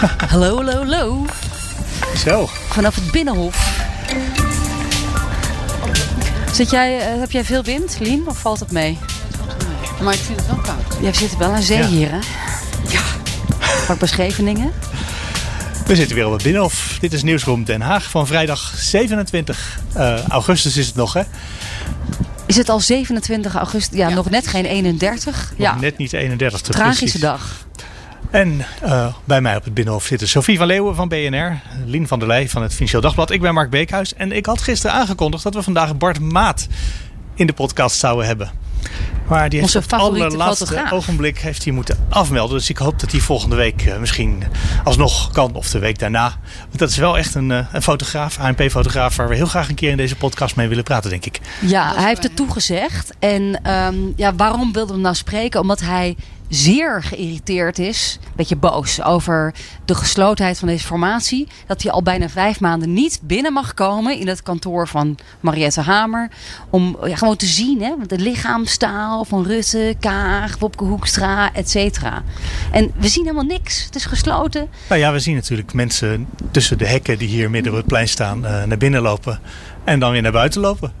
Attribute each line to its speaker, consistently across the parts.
Speaker 1: Hallo, hallo, hallo.
Speaker 2: Zo.
Speaker 1: Vanaf het Binnenhof. Zit jij, eh, heb jij veel wind, Lien, of valt het mee?
Speaker 3: Maar ik vind het wel koud.
Speaker 1: Jij zit wel aan zee
Speaker 2: Ja.
Speaker 1: hier, hè? Ja. Pak bij Scheveningen.
Speaker 2: We zitten weer op het Binnenhof. Dit is Nieuwsroom Den Haag van vrijdag 27 eh, augustus is het nog, hè?
Speaker 1: Is het al 27 augustus? Ja,
Speaker 3: Ja.
Speaker 1: nog net geen 31. Ja,
Speaker 2: Nog net niet 31.
Speaker 1: tragische
Speaker 2: precies.
Speaker 1: dag.
Speaker 2: En eh, bij mij op het Binnenhof zitten Sophie van Leeuwen van BNR, Lien van der Leij van het Financieel Dagblad. Ik ben Mark Beekhuis en ik had gisteren aangekondigd dat we vandaag Bart Maat in de podcast zouden hebben. Maar die heeft op het allerlaatste
Speaker 1: fotograaf.
Speaker 2: ogenblik heeft hij moeten afmelden. Dus ik hoop dat hij volgende week eh, misschien alsnog kan. Of de week daarna. Want dat is wel echt een, eh, een fotograaf, ANP-fotograaf... waar we heel graag een keer in deze podcast mee willen praten, denk ik.
Speaker 1: Ja, hij heeft het toegezegd. En ehm, ja, waarom wilde we hem nou spreken? Omdat hij zeer geïrriteerd is, een beetje boos over de geslotenheid van deze formatie. Dat hij al bijna vijf maanden niet binnen mag komen in het kantoor van Mariette Hamer. Om ja, gewoon te zien, hè, de lichaamstaal van Rutte, Kaag, Wopke Hoekstra, et cetera. En we zien helemaal niks. Het is gesloten.
Speaker 2: Nou ja, we zien natuurlijk mensen tussen de hekken die hier midden op het plein staan... eh, naar binnen lopen en dan weer naar buiten lopen.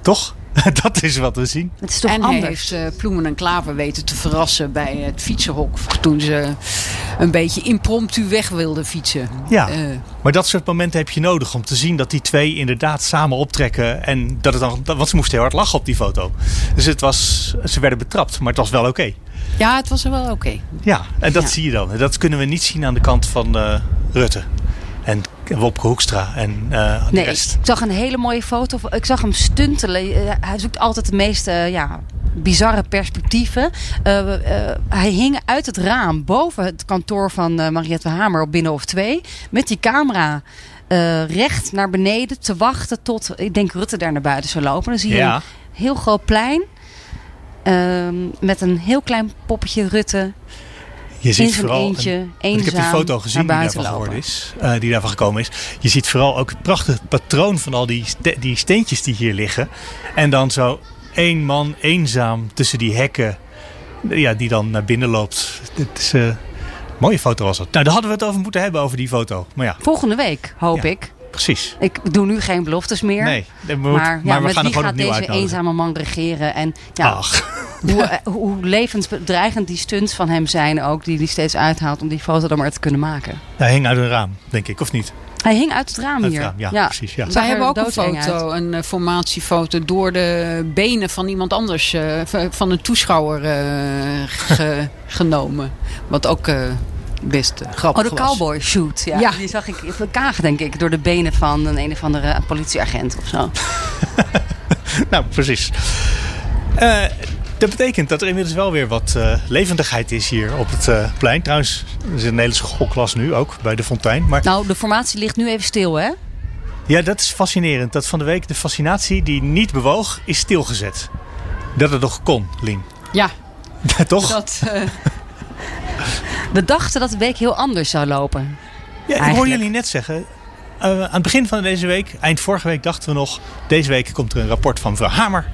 Speaker 2: Toch? dat is wat we zien.
Speaker 1: Het is toch
Speaker 3: en hij
Speaker 1: anders.
Speaker 3: heeft eh, Ploemen en Klaver weten te verrassen bij het fietsenhok. Toen ze een beetje impromptu weg wilden fietsen.
Speaker 2: Ja.
Speaker 3: Eh,
Speaker 2: Maar dat soort momenten heb je nodig om te zien dat die twee inderdaad samen optrekken. En dat het dan, want ze moesten heel hard lachen op die foto. Dus het was, ze werden betrapt, maar het was wel oké.
Speaker 3: ja, het was er wel oké.
Speaker 2: Ja, en dat
Speaker 3: Ja.
Speaker 2: zie je dan. Dat kunnen we niet zien aan de kant van eh, Rutte. En Wopke Hoekstra en eh, de
Speaker 1: Nee,
Speaker 2: rest.
Speaker 1: ik zag een hele mooie foto. Ik zag hem stuntelen. Eh, Hij zoekt altijd de meest eh, ja, bizarre perspectieven. Hij hing uit het raam boven het kantoor van eh, Mariette Hamer op Binnenhof 2. Met die camera recht naar beneden te wachten tot, ik denk, Rutte daar naar buiten zou lopen. Dan zie je
Speaker 2: Ja.
Speaker 1: een heel groot plein. ehm, met een heel klein poppetje Rutte.
Speaker 2: Je ziet vooral,
Speaker 1: eentje,
Speaker 2: en- want ik heb die foto gezien die daarvan geworden is, eh, die daarvan gekomen is. Je ziet vooral ook het prachtige patroon van al die, ste- die steentjes die hier liggen. En dan zo één man eenzaam tussen die hekken, ja, die dan naar binnen loopt. Dit is eh, een mooie foto was dat. Nou, daar hadden we het over moeten hebben, over die foto. Maar ja,
Speaker 1: Volgende week, hoop
Speaker 2: Ja.
Speaker 1: ik.
Speaker 2: Precies.
Speaker 1: Ik doe nu geen beloftes meer.
Speaker 2: Nee, dat moet-
Speaker 1: Maar,
Speaker 2: maar,
Speaker 1: ja,
Speaker 2: we
Speaker 1: met
Speaker 2: gaan
Speaker 1: wie
Speaker 2: gewoon
Speaker 1: gaat deze
Speaker 2: uitnodigen.
Speaker 1: eenzame man regeren? En ja,
Speaker 2: Ach,
Speaker 1: hoe, eh, hoe levensbedreigend die stunts van hem zijn ook, die hij steeds uithaalt om die foto dan maar te kunnen maken.
Speaker 2: hij hing uit een raam, denk ik, of niet?
Speaker 1: Hij hing uit het raam
Speaker 2: Uit
Speaker 1: hier.
Speaker 2: het raam, ja, precies, ja.
Speaker 3: Wij hebben ook een foto,
Speaker 1: uit.
Speaker 3: een eh, formatiefoto door de benen van iemand anders, eh, van een toeschouwer eh, ge- genomen. Wat ook eh, best grappig
Speaker 1: Oh, de
Speaker 3: was.
Speaker 1: cowboy shoot. Ja.
Speaker 3: Ja.
Speaker 1: Die zag ik Kaag, denk ik, door de benen van een een of andere politieagent of zo.
Speaker 2: Nou, precies. Eh, dat betekent dat er inmiddels wel weer wat eh, levendigheid is hier op het eh, plein. Trouwens, er zit een hele schoolklas nu ook bij de fontein. Maar
Speaker 1: Nou, de formatie ligt nu even stil, hè?
Speaker 2: ja, dat is fascinerend. Dat van de week de fascinatie die niet bewoog, is stilgezet. Dat het nog kon, Lien.
Speaker 3: Ja,
Speaker 2: Toch?
Speaker 3: dat, eh,
Speaker 1: We dachten dat de week heel anders zou lopen.
Speaker 2: Ja, ik hoor
Speaker 1: Eigenlijk.
Speaker 2: jullie net zeggen. eh, aan het begin van deze week, eind vorige week, dachten we nog. Deze week komt er een rapport van mevrouw Hamer.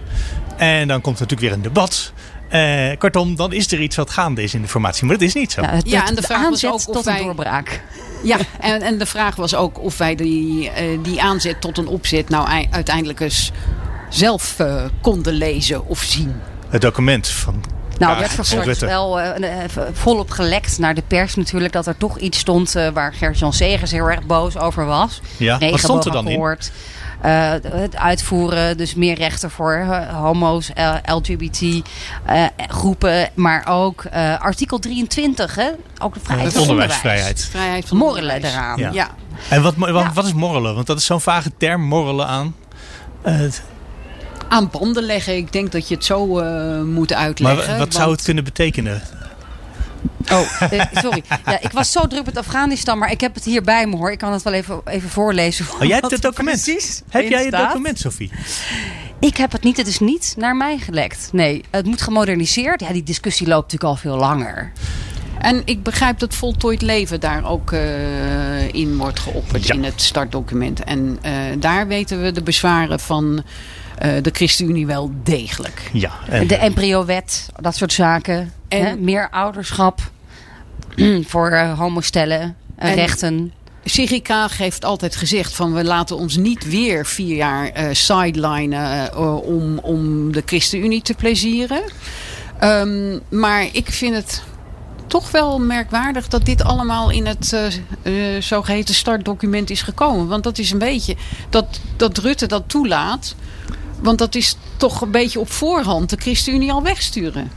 Speaker 2: En dan komt er natuurlijk weer een debat. Eh, kortom, dan is er iets wat gaande is in de formatie. Maar dat is niet zo.
Speaker 1: Ja, het,
Speaker 3: Ja,
Speaker 1: het-
Speaker 3: en de vraag was ook of
Speaker 1: tot
Speaker 3: wij-
Speaker 1: een doorbraak.
Speaker 3: ja en, en de vraag was ook of wij die, eh, die aanzet tot een opzet nou ei- uiteindelijk eens zelf eh, konden lezen of zien.
Speaker 2: Het document van
Speaker 1: Nou, werd
Speaker 2: Rutte.
Speaker 1: wel eh, eh, volop gelekt naar de pers natuurlijk. Dat er toch iets stond eh, waar Gert-Jan Segers heel erg boos over was.
Speaker 2: Ja, wat stond er dan in?
Speaker 1: Eh, het uitvoeren, dus meer rechten voor homo's, eh, LGBT eh, groepen. Maar ook eh, artikel 23, hè? ook de vrijheid
Speaker 2: Het
Speaker 1: van
Speaker 2: onderwijsvrijheid.
Speaker 3: Vrijheid van
Speaker 1: Morrelen
Speaker 3: onderwijs.
Speaker 1: eraan.
Speaker 2: Ja.
Speaker 3: Ja.
Speaker 2: En wat, wat,
Speaker 1: Ja.
Speaker 2: wat is morrelen? Want dat is zo'n vage term, morrelen aan.
Speaker 3: Aan banden leggen, ik denk dat je het zo eh, moet
Speaker 2: maar
Speaker 3: uitleggen.
Speaker 2: wat zou het kunnen betekenen?
Speaker 1: Oh, eh, sorry. Ja, ik was zo druk met Afghanistan, maar ik heb het hier bij me hoor. Ik kan het wel even, even voorlezen.
Speaker 2: Oh, jij hebt het document.
Speaker 1: Precies
Speaker 2: Heb jij het document, Sophie?
Speaker 1: Ik heb het niet. Het is niet naar mij gelekt. Nee, het moet gemoderniseerd. Ja, die discussie loopt natuurlijk al veel langer.
Speaker 3: En ik begrijp dat voltooid leven daar ook eh, in wordt geopperd
Speaker 2: Ja.
Speaker 3: in het startdocument. En eh, daar weten we de bezwaren van de ChristenUnie wel degelijk.
Speaker 2: Ja. En,
Speaker 1: De embryo-wet, dat soort zaken.
Speaker 3: En-
Speaker 1: Hè? Meer ouderschap voor eh, homostellen.
Speaker 3: En-
Speaker 1: rechten.
Speaker 3: Sigrid Kaag heeft altijd gezegd van we laten ons niet weer vier jaar eh sidelinen eh, om, om de ChristenUnie te plezieren. Ehm, maar ik vind het toch wel merkwaardig dat dit allemaal in het eh, eh, zogeheten startdocument is gekomen. Want dat is een beetje dat, dat Rutte dat toelaat. Want dat is toch een beetje op voorhand de ChristenUnie al wegsturen.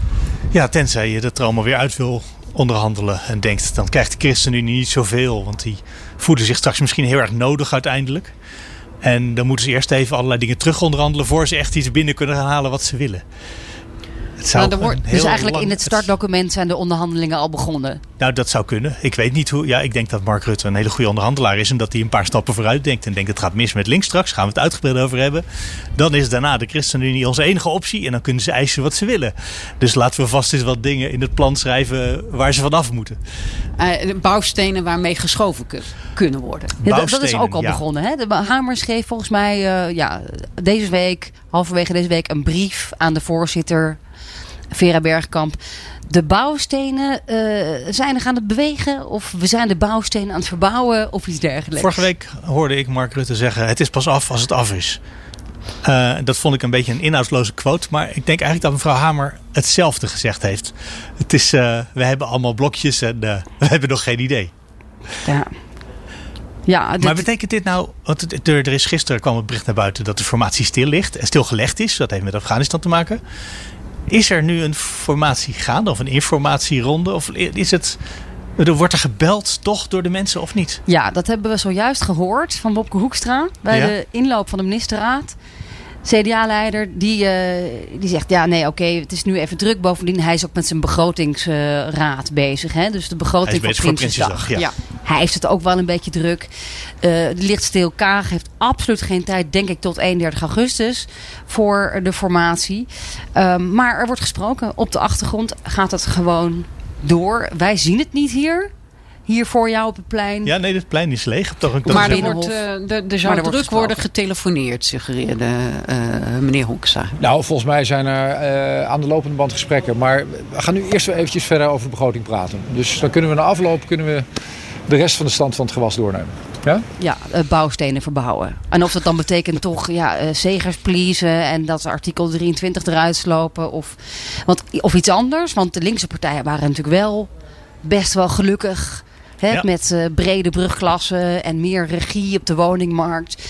Speaker 2: Ja, tenzij je dat allemaal weer uit wil onderhandelen. En denkt, dan krijgt de ChristenUnie niet zoveel. Want die voelen zich straks misschien heel erg nodig uiteindelijk. En dan moeten ze eerst even allerlei dingen terug onderhandelen... voor ze echt iets binnen kunnen gaan halen wat ze willen. Het zou
Speaker 3: Nou, er wordt-
Speaker 1: Dus eigenlijk
Speaker 2: lang-
Speaker 1: in het startdocument zijn de onderhandelingen al begonnen.
Speaker 2: Nou, dat zou kunnen. Ik weet niet hoe. Ja, ik denk dat Mark Rutte een hele goede onderhandelaar is. En dat hij een paar stappen vooruit denkt. En denkt: het gaat mis met links straks. Gaan we het uitgebreid over hebben. Dan is daarna de ChristenUnie onze enige optie. En dan kunnen ze eisen wat ze willen. Dus laten we vast eens wat dingen in het plan schrijven. waar ze vanaf moeten.
Speaker 3: Eh, de bouwstenen waarmee geschoven kun- kunnen worden.
Speaker 1: Ja, dat- dat is ook al
Speaker 2: ja.
Speaker 1: begonnen. Hè? De Hamer schreef volgens mij eh, ja, deze week, halverwege deze week, een brief aan de voorzitter Vera Bergkamp. De bouwstenen eh, zijn er aan het bewegen of we zijn de bouwstenen aan het verbouwen of iets dergelijks.
Speaker 2: Vorige week hoorde ik Mark Rutte zeggen: het is pas af als het af is. Eh, dat vond ik een beetje een inhoudsloze quote. Maar ik denk eigenlijk dat mevrouw Hamer hetzelfde gezegd heeft. Het is, eh, we hebben allemaal blokjes en we hebben nog geen idee.
Speaker 1: Ja. Ja, dit-
Speaker 2: Maar betekent dit nou, want er, er is gisteren kwam het bericht naar buiten dat de formatie stil ligt en stilgelegd is. Dat heeft met Afghanistan te maken. Is er nu een formatie gaande of een informatieronde? Of is het, er wordt er gebeld toch door de mensen of niet?
Speaker 1: Ja, dat hebben we zojuist gehoord van Bobke Hoekstra bij
Speaker 2: Ja.
Speaker 1: de inloop van de ministerraad. CDA-leider, die, eh, die zegt, ja nee, oké, het is nu even druk. Bovendien, hij is ook met zijn begrotingsraad bezig. Hè? Dus de begroting voor Prinsjesdag.
Speaker 2: Prinsjesdag. Ja.
Speaker 1: Hij heeft het ook wel een beetje druk. Eh de lichtstil Kaag heeft absoluut geen tijd, denk ik, tot 31 augustus voor de formatie. Ehm, maar er wordt gesproken. Op de achtergrond gaat het gewoon door. Wij zien het niet hier. Hier voor jou op het plein.
Speaker 2: Ja, nee, het plein is leeg. Toch, dat
Speaker 3: maar er,
Speaker 2: ook-
Speaker 3: wordt, eh, er, er
Speaker 1: Maar
Speaker 3: zou
Speaker 1: er wordt
Speaker 3: druk worden getelefoneerd, suggereerde eh, meneer Hoekstra.
Speaker 4: Nou, volgens mij zijn er eh, aan de lopende band gesprekken. Maar we gaan nu eerst weer eventjes verder over de begroting praten. Dus dan kunnen we na afloop kunnen we de rest van de stand van het gewas doornemen. Ja?
Speaker 1: ja, eh, bouwstenen verbouwen. En of dat dan betekent toch ja, eh, zegers pleasen en dat ze artikel 23 eruit slopen of, want, of iets anders. Want de linkse partijen waren natuurlijk wel best wel gelukkig. Hè,
Speaker 2: Ja.
Speaker 1: Met eh, brede brugklassen en meer regie op de woningmarkt.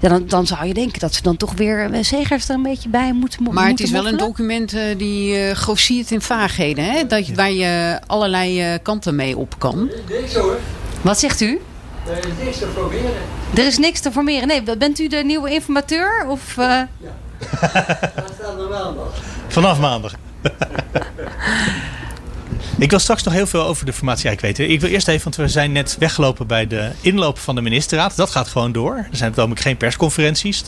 Speaker 1: Ja, dan, dan zou je denken dat ze dan toch weer eh, zegers er een beetje bij moeten mo-
Speaker 3: Maar het
Speaker 1: moeten
Speaker 3: is wel een document eh, die eh grossiert in vaagheden. Hè? Dat, je- Waar je allerlei eh, kanten mee op kan.
Speaker 1: Wat zegt u? Er is niks te formeren. Er is niks te formeren. Nee, bent u de nieuwe informateur? Of, eh,
Speaker 2: Vanaf maandag. ik wil straks nog heel veel over de formatie eigenlijk weten. Ik wil eerst even, want we zijn net weggelopen bij de inloop van de ministerraad. Dat gaat gewoon door. Er zijn namelijk geen persconferenties.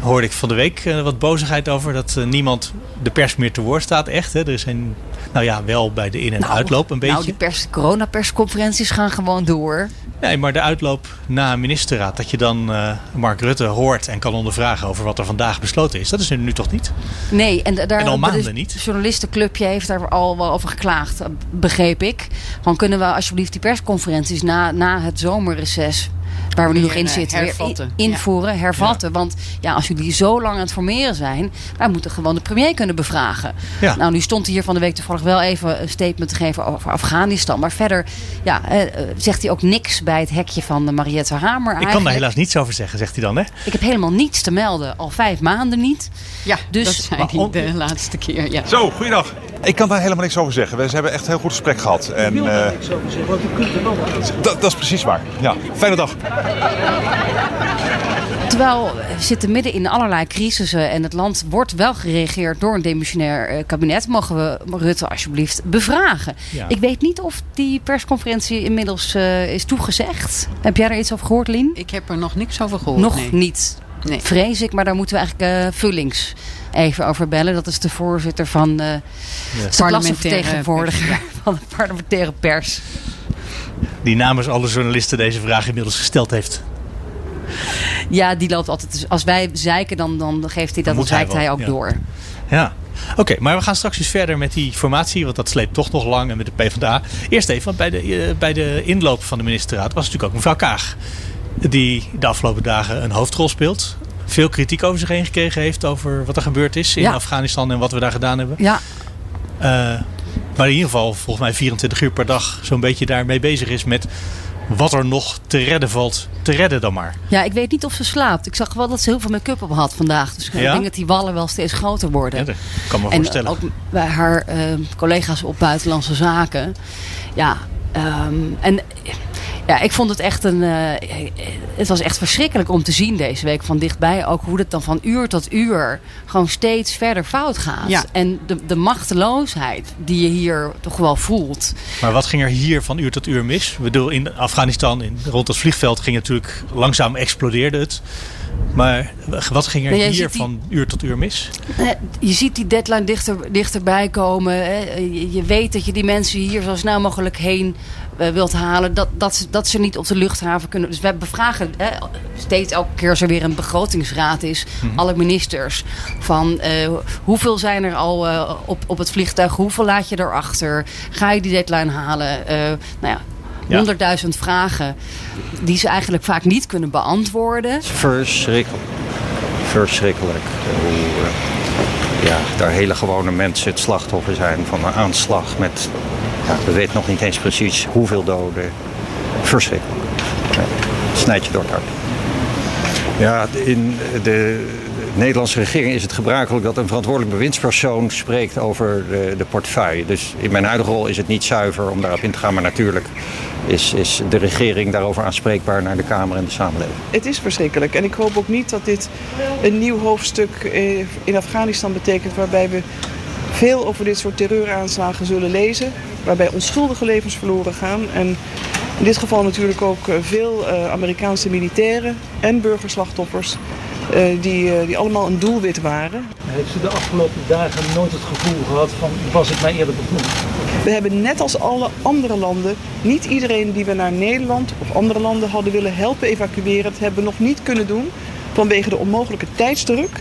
Speaker 2: Hoorde ik van de week eh, wat bozigheid over. Dat eh, niemand de pers meer te woord staat. Echt. Hè. Er is een, nou ja, wel bij de in- en
Speaker 1: Nou,
Speaker 2: uitloop een beetje.
Speaker 1: Nou, die pers, coronapersconferenties gaan gewoon door.
Speaker 2: Nee, maar de uitloop na een ministerraad. Dat je dan eh, Mark Rutte hoort en kan ondervragen over wat er vandaag besloten is. Dat is er nu toch niet?
Speaker 1: Nee, en da- daar
Speaker 2: En al maanden
Speaker 1: dus-
Speaker 2: niet.
Speaker 1: Het journalistenclubje heeft daar al wel over geklaagd, begreep ik. Van kunnen we alsjeblieft die persconferenties na, na het zomerreces, waar we nu nog in
Speaker 3: eh,
Speaker 1: zitten,
Speaker 3: hervatten.
Speaker 1: invoeren, hervatten. Want ja, als jullie zo lang aan het formeren zijn, wij moeten gewoon de premier kunnen bevragen.
Speaker 2: Ja.
Speaker 1: Nou, nu stond hij hier van de week toevallig wel even een statement te geven over Afghanistan. Maar verder ja, eh, eh, zegt hij ook niks bij het hekje van de Mariette Hamer.
Speaker 2: Ik kan daar
Speaker 1: eigenlijk.
Speaker 2: helaas niets over zeggen, zegt hij dan. Hè?
Speaker 1: Ik heb helemaal niets te melden, al vijf maanden niet.
Speaker 3: Ja,
Speaker 1: Dus-
Speaker 3: dat zei hij de laatste keer. Ja.
Speaker 5: Zo, goeiedag. Ik kan daar helemaal niks over zeggen. We hebben echt een heel goed gesprek gehad. En, eh, dat, dat is precies waar. Ja, fijne dag.
Speaker 1: Terwijl we zitten midden in allerlei crisissen en het land wordt wel geregeerd door een demissionair eh, kabinet, mogen we Rutte alsjeblieft bevragen.
Speaker 2: Ja.
Speaker 1: Ik weet niet of die persconferentie inmiddels eh, is toegezegd. Heb jij er iets over gehoord, Lien?
Speaker 3: Ik heb er nog niks over gehoord.
Speaker 1: Nog
Speaker 3: nee.
Speaker 1: niet.
Speaker 3: Nee.
Speaker 1: Vrees ik, maar daar moeten we eigenlijk eh, Vullings even over bellen. Dat is de voorzitter van eh de
Speaker 3: Parlementaire
Speaker 1: klassenvertegenwoordiger
Speaker 3: pers,
Speaker 1: van de parlementaire pers.
Speaker 2: Die namens alle journalisten deze vraag inmiddels gesteld heeft.
Speaker 1: Ja, die loopt altijd. dus Als wij zeiken, dan, dan geeft hij dat, dan
Speaker 2: hij
Speaker 1: ook
Speaker 2: ja.
Speaker 1: door.
Speaker 2: Ja. Oké, maar we gaan straks eens verder met die formatie, want dat sleept toch nog lang en met de PvdA. Eerst even, want bij de, eh, bij de inloop van de ministerraad was natuurlijk ook mevrouw Kaag. Die de afgelopen dagen een hoofdrol speelt. Veel kritiek over zich heen gekregen heeft over wat er gebeurd is in
Speaker 1: Ja.
Speaker 2: Afghanistan en wat we daar gedaan hebben.
Speaker 1: Ja,
Speaker 2: Eh, maar in ieder geval volgens mij 24 uur per dag zo'n beetje daarmee bezig is met wat er nog te redden valt. Te redden dan maar.
Speaker 1: ja, ik weet niet of ze slaapt. Ik zag wel dat ze heel veel make-up op had vandaag. Dus ik denk dat die wallen wel steeds groter worden.
Speaker 2: Ja, dat kan me
Speaker 1: En
Speaker 2: voorstellen.
Speaker 1: ook bij haar eh, collega's op buitenlandse zaken. Ja, ehm, en ja, ik vond het echt een. eh, het was echt verschrikkelijk om te zien deze week van dichtbij. Ook hoe het dan van uur tot uur gewoon steeds verder fout gaat.
Speaker 3: Ja.
Speaker 1: En de, de machteloosheid die je hier toch wel voelt.
Speaker 2: Maar wat ging er hier van uur tot uur mis? Ik bedoel, in Afghanistan, in, rond het vliegveld, ging het natuurlijk langzaam explodeerde het. Maar wat ging er hier
Speaker 1: die-
Speaker 2: van uur tot uur mis?
Speaker 1: Eh, Je ziet die deadline dichter, dichterbij komen. hè. Je, je weet dat je die mensen hier zo snel mogelijk heen wilt halen. Dat, dat, ze, dat ze niet op de luchthaven kunnen. Dus we bevragen hè, steeds elke keer als er weer een begrotingsraad is. Alle ministers. Van eh, hoeveel zijn er al eh, op, op het vliegtuig? Hoeveel laat je erachter? Ga je die deadline halen? Eh, nou ja,
Speaker 2: Ja.
Speaker 1: honderdduizend vragen die ze eigenlijk vaak niet kunnen beantwoorden.
Speaker 6: Verschrikkelijk. Verschrikkelijk. Hoe eh, ja, daar hele gewone mensen het slachtoffer zijn van een aanslag met... Ja, we weten nog niet eens precies hoeveel doden. Verschrikkelijk. Ja, het snijdt je door het hart. Ja, in de Nederlandse regering is het gebruikelijk dat een verantwoordelijk bewindspersoon spreekt over de, de portefeuille. Dus in mijn huidige rol is het niet zuiver om daarop in te gaan, maar natuurlijk is, is de regering daarover aanspreekbaar naar de Kamer en de samenleving.
Speaker 7: Het is verschrikkelijk. En ik hoop ook niet dat dit een nieuw hoofdstuk eh, in Afghanistan betekent waarbij we veel over dit soort terreuraanslagen zullen lezen. Waarbij onschuldige levens verloren gaan. En in dit geval natuurlijk ook eh, veel eh, Amerikaanse militairen en burgerslachtoffers. eh, die, die allemaal een doelwit waren.
Speaker 8: Heeft u de afgelopen dagen nooit het gevoel gehad van was ik mij eerder benoemd?
Speaker 7: We hebben net als alle andere landen niet iedereen die we naar Nederland of andere landen hadden willen helpen evacueren. Dat hebben we nog niet kunnen doen vanwege de onmogelijke tijdsdruk,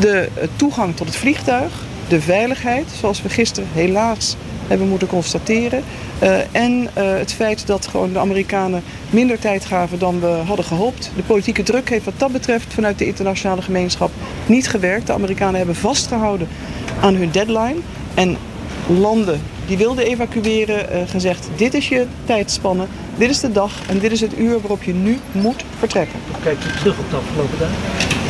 Speaker 7: de toegang tot het vliegtuig, de veiligheid, zoals we gisteren helaas hebben moeten constateren. eh, en eh, het feit dat gewoon de Amerikanen minder tijd gaven dan we hadden gehoopt. De politieke druk heeft wat dat betreft vanuit de internationale gemeenschap niet gewerkt. De Amerikanen hebben vastgehouden aan hun deadline. En landen die wilden evacueren eh, gezegd: dit is je tijdspanne, dit is de dag en dit is het uur waarop je nu moet vertrekken.
Speaker 8: Of kijkt u terug op de afgelopen dagen?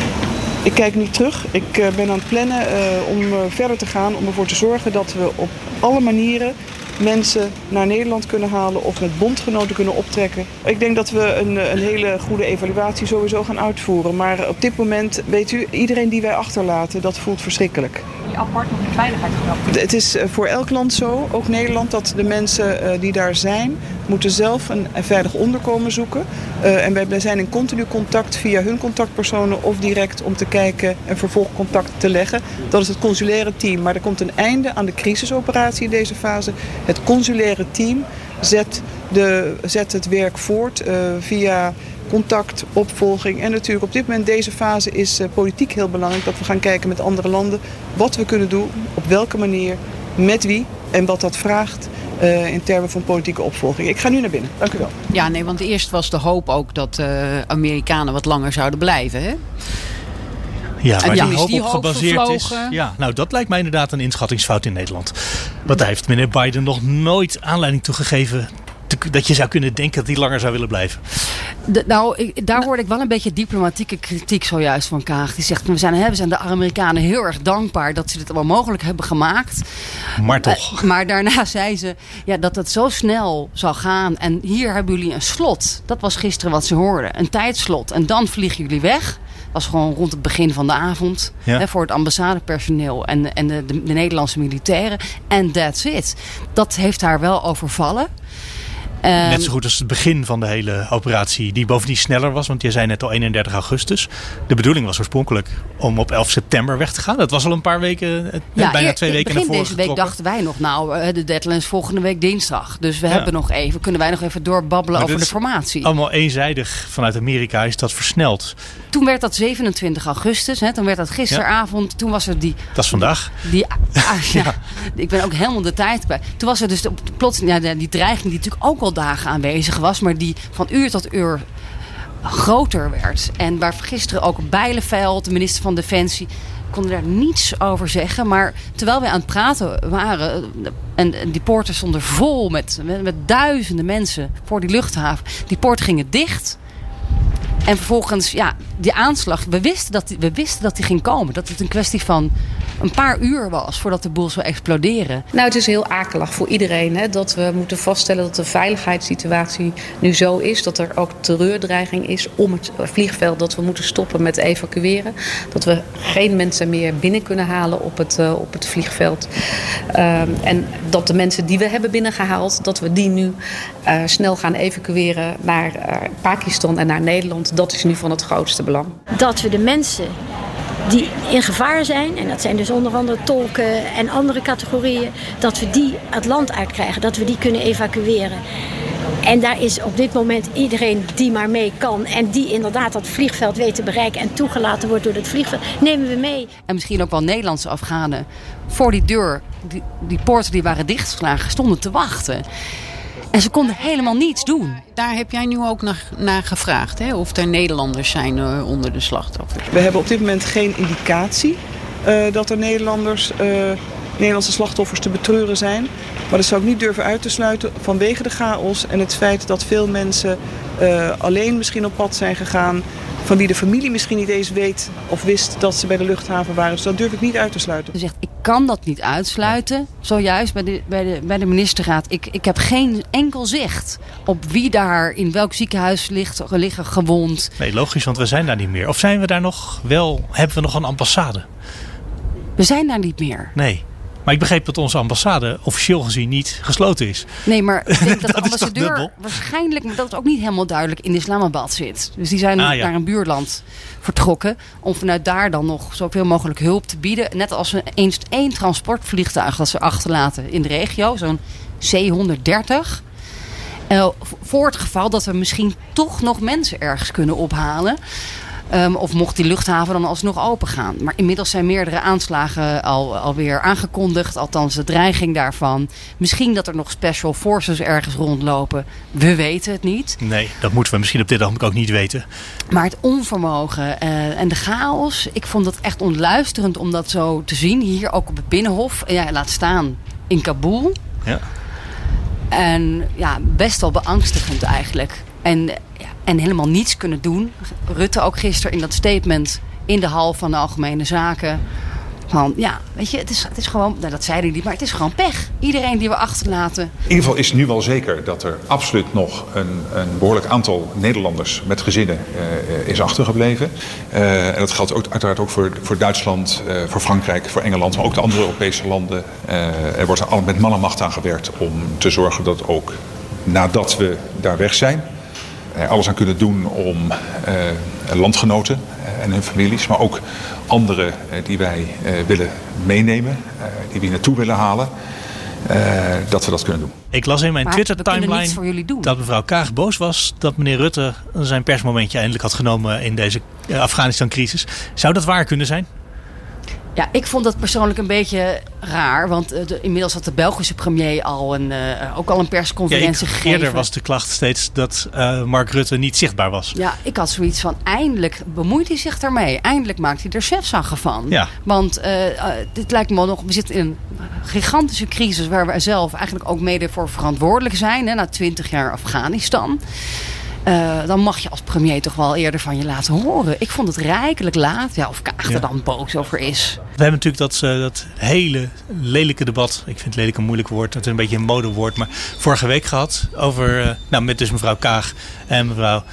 Speaker 7: Ik kijk niet terug. Ik eh, ben aan het plannen eh, om eh, verder te gaan, om ervoor te zorgen dat we op alle manieren mensen naar Nederland kunnen halen of met bondgenoten kunnen optrekken. Ik denk dat we een, een hele goede evaluatie sowieso gaan uitvoeren. Maar op dit moment, weet u, iedereen die wij achterlaten, dat voelt verschrikkelijk.
Speaker 9: die apart nog in veiligheid gebracht.
Speaker 7: Het is voor elk land zo, ook Nederland, dat de mensen die daar zijn, moeten zelf een, veilig onderkomen zoeken. Eh, en wij zijn in continu contact via hun contactpersonen of direct om te kijken en vervolgcontact te leggen. Dat is het consulaire team. Maar er komt een einde aan de crisisoperatie in deze fase. Het consulaire team zet, de, zet het werk voort eh, via contact, opvolging. En natuurlijk op dit moment, deze fase, is eh, politiek heel belangrijk. Dat we gaan kijken met andere landen wat we kunnen doen, op welke manier, met wie en wat dat vraagt eh, in termen van politieke opvolging. Ik ga nu naar binnen. Dank u wel.
Speaker 3: Ja, nee, want eerst was de hoop ook dat uh, Amerikanen wat langer zouden blijven. Hè?
Speaker 2: Ja, waar
Speaker 3: ja,
Speaker 2: die hoop
Speaker 3: die
Speaker 2: op
Speaker 3: hoop
Speaker 2: gebaseerd is. Ja, nou dat lijkt mij inderdaad een inschattingsfout in Nederland. Want daar heeft meneer Biden nog nooit aanleiding toe gegeven te- dat je zou kunnen denken dat hij langer zou willen blijven.
Speaker 1: De- nou, ik, daar hoorde ik wel een beetje diplomatieke kritiek zojuist van Kaag. Die zegt, we zijn, hè, we zijn de Amerikanen heel erg dankbaar dat ze dit allemaal mogelijk hebben gemaakt.
Speaker 2: Maar toch.
Speaker 1: Eh, maar daarna zei ze ja, dat het zo snel zou gaan. En hier hebben jullie een slot. Dat was gisteren wat ze hoorden. Een tijdslot. En dan vliegen jullie weg. Dat was gewoon rond het begin van de avond.
Speaker 2: Ja.
Speaker 1: Hè, voor het ambassadepersoneel en, en de, de, de Nederlandse militairen. En that's it. Dat heeft haar wel overvallen. Ehm,
Speaker 2: Net zo goed als het begin van de hele operatie, die bovendien sneller was. Want je zei net al 31 augustus. De bedoeling was oorspronkelijk om op 11 september weg te gaan. Dat was al een paar weken, eh, bijna
Speaker 1: eer-
Speaker 2: twee weken
Speaker 1: Begin
Speaker 2: naar voren
Speaker 1: deze week
Speaker 2: getrokken.
Speaker 1: dachten wij nog, nou, eh, de deadline is volgende week dinsdag. Dus we
Speaker 2: Ja.
Speaker 1: hebben nog even, kunnen wij nog even doorbabbelen
Speaker 2: Maar
Speaker 1: over de formatie.
Speaker 2: Allemaal eenzijdig vanuit Amerika is dat versneld.
Speaker 1: Toen werd dat 27 augustus, hè, toen werd dat gisteravond. Toen was er die
Speaker 2: Dat is vandaag.
Speaker 1: Die, ah, ja, ik ben ook helemaal de tijd bij. Toen was er dus de, plots ja, die dreiging die natuurlijk ook al dagen aanwezig was, maar die van uur tot uur groter werd. En waar gisteren ook Bijleveld, de minister van Defensie, konden daar niets over zeggen. Maar terwijl wij aan het praten waren, en, die poorten stonden vol met, met, duizenden mensen voor die luchthaven. Die poorten gingen dicht. En vervolgens, ja, die aanslag. We wisten, dat die, we wisten dat die ging komen. Dat het een kwestie van een paar uur was voordat de boel zou exploderen.
Speaker 10: Nou, het is heel akelig voor iedereen hè, dat we moeten vaststellen dat de veiligheidssituatie nu zo is. Dat er ook terreurdreiging is om het vliegveld. Dat we moeten stoppen met evacueren. Dat we geen mensen meer binnen kunnen halen op het, eh, op het vliegveld. Ehm, en dat de mensen die we hebben binnengehaald, dat we die nu eh, snel gaan evacueren naar eh, Pakistan en naar Nederland. Dat is nu van het grootste belang.
Speaker 11: dat we de mensen die in gevaar zijn, en dat zijn dus onder andere tolken en andere categorieën, dat we die het land uitkrijgen, dat we die kunnen evacueren. En daar is op dit moment iedereen die maar mee kan en die inderdaad dat vliegveld weet te bereiken en toegelaten wordt door het vliegveld, nemen we mee.
Speaker 1: En misschien ook wel Nederlandse Afghanen voor die deur, die, die poorten die waren dichtgeslagen, stonden te wachten. En ze konden helemaal niets doen.
Speaker 3: Daar heb jij nu ook naar, naar gevraagd, hè? of er Nederlanders zijn eh, onder de slachtoffers.
Speaker 7: We hebben op dit moment geen indicatie eh, dat er Nederlanders, eh, Nederlandse slachtoffers te betreuren zijn. Maar dat zou ik niet durven uit te sluiten vanwege de chaos en het feit dat veel mensen eh, alleen misschien op pad zijn gegaan. Van wie de familie misschien niet eens weet of wist dat ze bij de luchthaven waren. Dus dat durf ik niet uit te sluiten.
Speaker 1: Ze zegt, ik kan dat niet uitsluiten. Zojuist bij de, bij de, bij de ministerraad. Ik, ik heb geen enkel zicht op wie daar in welk ziekenhuis ligt, liggen gewond.
Speaker 2: Nee, logisch, want we zijn daar niet meer. Of zijn we daar nog wel? Hebben we nog een ambassade?
Speaker 1: We zijn daar niet meer.
Speaker 2: Nee. Maar ik begreep dat onze ambassade officieel gezien niet gesloten is.
Speaker 1: Nee, maar ik denk dat, de
Speaker 2: Dat
Speaker 1: ambassadeur waarschijnlijk, maar dat is ook niet helemaal duidelijk, in Islamabad zit. Dus die zijn
Speaker 2: Ah, ja.
Speaker 1: naar een buurland vertrokken. Om vanuit daar dan nog zoveel mogelijk hulp te bieden. Net als we eens één transportvliegtuig dat ze achterlaten in de regio, zo'n C-130. Eh, voor het geval dat we misschien toch nog mensen ergens kunnen ophalen. Ehm, of mocht die luchthaven dan alsnog open gaan. Maar inmiddels zijn meerdere aanslagen al, alweer aangekondigd. Althans, de dreiging daarvan. Misschien dat er nog special forces ergens rondlopen. We weten het niet.
Speaker 2: Nee, dat moeten we misschien op dit ogenblik ook niet weten.
Speaker 1: Maar het onvermogen eh, en de chaos. Ik vond het echt ontluisterend om dat zo te zien. Hier ook op het Binnenhof. En ja, laat staan in Kabul.
Speaker 2: Ja.
Speaker 1: En ja, best wel beangstigend eigenlijk. En, en helemaal niets kunnen doen. Rutte ook gisteren in dat statement in de hal van de Algemene Zaken. Van ja, weet je, het is, het is gewoon, nou, dat zei hij niet, maar het is gewoon pech. Iedereen die we achterlaten.
Speaker 5: In ieder geval is nu wel zeker dat er absoluut nog een, een behoorlijk aantal Nederlanders met gezinnen eh, is achtergebleven. Eh, en dat geldt ook, uiteraard ook voor, voor Duitsland, eh, voor Frankrijk, voor Engeland, maar ook de andere Europese landen. Er wordt er al met man en macht aan gewerkt om te zorgen dat ook nadat we daar weg zijn, alles aan kunnen doen om eh, landgenoten eh, en hun families, maar ook anderen eh, die wij eh, willen meenemen, eh, die we hier naartoe willen halen, eh, dat we dat kunnen doen.
Speaker 2: Ik las in mijn Twitter-timeline dat mevrouw Kaag boos was dat meneer Rutte zijn persmomentje eindelijk had genomen in deze Afghanistan-crisis. Zou dat waar kunnen zijn?
Speaker 1: Ja, ik vond dat persoonlijk een beetje raar. Want eh, de- inmiddels had de Belgische premier al een, eh, ook al een
Speaker 2: Ja,
Speaker 1: persconferentie
Speaker 2: ik-
Speaker 1: gegeven.
Speaker 2: eerder was de klacht steeds dat eh, Mark Rutte niet zichtbaar was.
Speaker 1: Ja, ik had zoiets van, eindelijk bemoeit hij zich daarmee. Eindelijk maakt hij er chefzaggen van.
Speaker 2: Ja.
Speaker 1: Want dit lijkt me nog, we zitten in een gigantische crisis... waar we zelf eigenlijk ook mede voor verantwoordelijk zijn. Hè, na twintig jaar Afghanistan. Eh, dan mag je als premier toch wel eerder van je laten horen. Ik vond het rijkelijk laat. Ja, of Kaag
Speaker 2: Ja.
Speaker 1: er dan boos over is.
Speaker 2: We hebben natuurlijk dat, eh, dat hele lelijke debat. Ik vind lelijk een moeilijk woord. Het is een beetje een modewoord. Maar vorige week gehad. Over, eh, nou, met dus mevrouw Kaag en mevrouw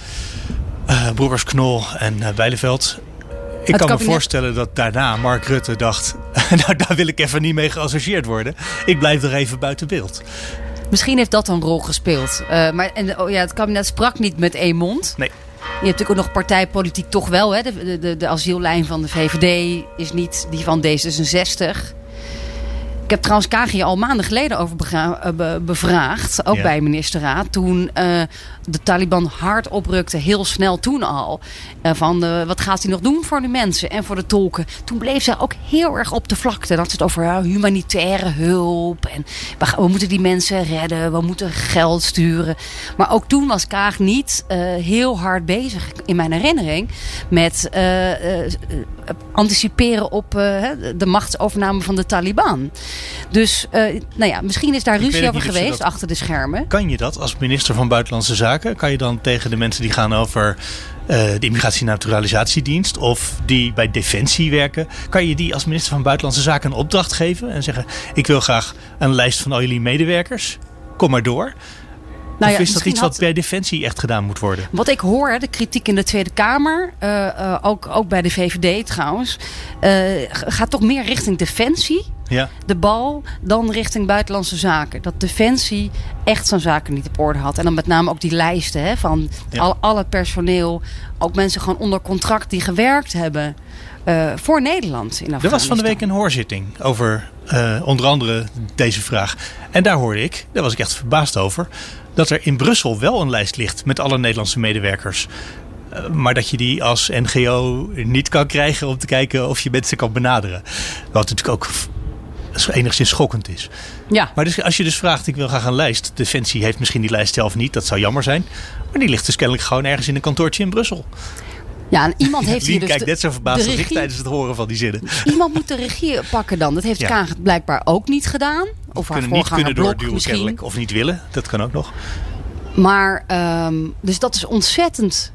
Speaker 2: Broekers-Knol en Bijleveld. Ik kan me voorstellen dat daarna Mark Rutte dacht... nou, daar wil ik even niet mee geassocieerd worden. Ik blijf er even buiten beeld.
Speaker 1: Misschien heeft dat een rol gespeeld. Uh, maar en, oh ja, het kabinet sprak niet met één mond.
Speaker 2: Nee.
Speaker 1: Je hebt natuurlijk ook nog partijpolitiek toch wel. Hè? De, de, de asiellijn van de VVD is niet die van D66. Ik heb trouwens KG al maanden geleden over bevraagd. Ook bij ministerraad. Toen uh, de Taliban hard oprukte, heel snel toen al. Uh, van uh, wat gaat hij nog doen voor de mensen en voor de tolken. Toen bleef ze ook heel erg op de vlakte. Dat het over humanitaire hulp. En we, we, moeten die mensen redden. We moeten geld sturen. Maar ook toen was Kaag niet heel hard bezig, in mijn herinnering. Met anticiperen op de machtsovername van de Taliban. Dus uh, nou ja, misschien is daar ruzie over geweest achter de schermen.
Speaker 2: Kan je dat als minister van Buitenlandse Zaken? Kan je dan tegen de mensen die gaan over uh, de Immigratie- en Naturalisatiedienst of die bij Defensie werken, kan je die als minister van Buitenlandse Zaken een opdracht geven en zeggen: Ik wil graag een lijst van al jullie medewerkers. Kom maar door. Nou ja, of is dat iets wat bij Defensie echt gedaan moet worden?
Speaker 1: Wat ik hoor, de kritiek in de Tweede Kamer, uh, uh, ook, ook bij de VVD trouwens, uh, gaat toch meer richting Defensie.
Speaker 2: Ja.
Speaker 1: De bal dan richting buitenlandse zaken. Dat Defensie echt zijn zaken niet op orde had. En dan met name ook die lijsten hè, van ja. al, alle personeel. Ook mensen gewoon onder contract die gewerkt hebben. Uh, voor Nederland in
Speaker 2: Er was van de week een hoorzitting over uh, onder andere deze vraag. En daar hoorde ik, daar was ik echt verbaasd over, dat er in Brussel wel een lijst ligt met alle Nederlandse medewerkers. Uh, maar dat je die als NGO niet kan krijgen om te kijken of je mensen kan benaderen. Wat natuurlijk ook enigszins schokkend is.
Speaker 1: Ja.
Speaker 2: Maar dus, als je dus vraagt, ik wil graag een lijst. Defensie heeft misschien die lijst zelf niet, dat zou jammer zijn. Maar die ligt dus kennelijk gewoon ergens in een kantoortje in Brussel.
Speaker 1: Ja, en iemand heeft hier dus
Speaker 2: kijkt net zo verbaasd als ik tijdens het horen van die zinnen.
Speaker 1: Iemand moet de regie pakken dan. Dat heeft ja. Kaag blijkbaar ook niet gedaan. Of haar
Speaker 2: kunnen niet kunnen doorduwen
Speaker 1: misschien.
Speaker 2: kennelijk. Of niet willen, dat kan ook nog.
Speaker 1: Maar, um, dus dat is ontzettend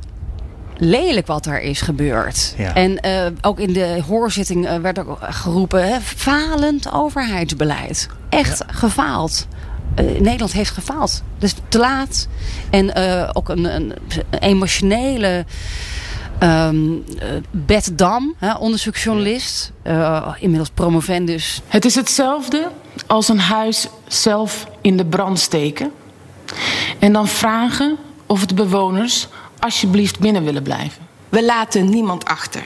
Speaker 1: lelijk wat er is gebeurd.
Speaker 2: Ja.
Speaker 1: En uh, ook in de hoorzitting uh, werd ook geroepen... Hè, falend overheidsbeleid. Echt ja. gefaald. Uh, Nederland heeft gefaald. Dus te laat. En ook een, een emotionele... Um, Bette Dam, hè, onderzoeksjournalist, uh, inmiddels promovendus.
Speaker 12: Het is hetzelfde als een huis zelf in de brand steken. En dan vragen of de bewoners alsjeblieft binnen willen blijven.
Speaker 13: We laten niemand achter.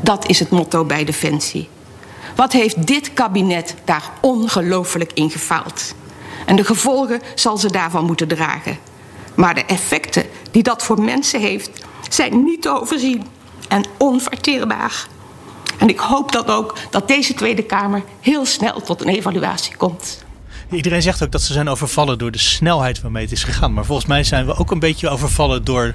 Speaker 13: Dat is het motto bij Defensie. Wat heeft dit kabinet daar ongelooflijk in gefaald? En de gevolgen zal ze daarvan moeten dragen. Maar de effecten die dat voor mensen heeft, zijn niet te overzien en onverteerbaar. En ik hoop dat ook dat deze Tweede Kamer heel snel tot een evaluatie komt.
Speaker 2: Iedereen zegt ook dat ze zijn overvallen door de snelheid waarmee het is gegaan. Maar volgens mij zijn we ook een beetje overvallen door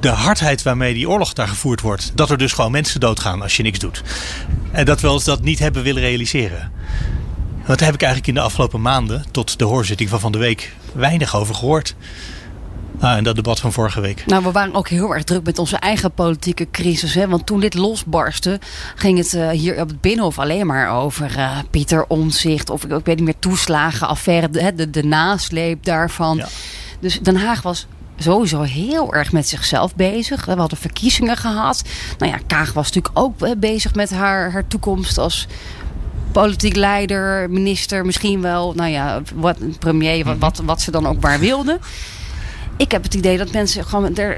Speaker 2: de hardheid waarmee die oorlog daar gevoerd wordt. Dat er dus gewoon mensen doodgaan als je niks doet. En dat we ons dat niet hebben willen realiseren. Daar heb ik eigenlijk in de afgelopen maanden, tot de hoorzitting van van de week, weinig over gehoord. Ah, en dat debat van vorige week.
Speaker 1: Nou, we waren ook heel erg druk met onze eigen politieke crisis. Hè? Want toen dit losbarstte, ging het uh, hier op het Binnenhof alleen maar over uh, Pieter Omzicht. Of ik, ik weet niet meer, toeslagenaffaire, de, de, de nasleep daarvan.
Speaker 2: Ja.
Speaker 1: Dus Den Haag was sowieso heel erg met zichzelf bezig. We hadden verkiezingen gehad. Nou ja, Kaag was natuurlijk ook bezig met haar, haar toekomst als politiek leider, minister, misschien wel, nou ja, wat, premier, wat, wat, wat ze dan ook maar wilden ik heb het idee dat mensen gewoon er,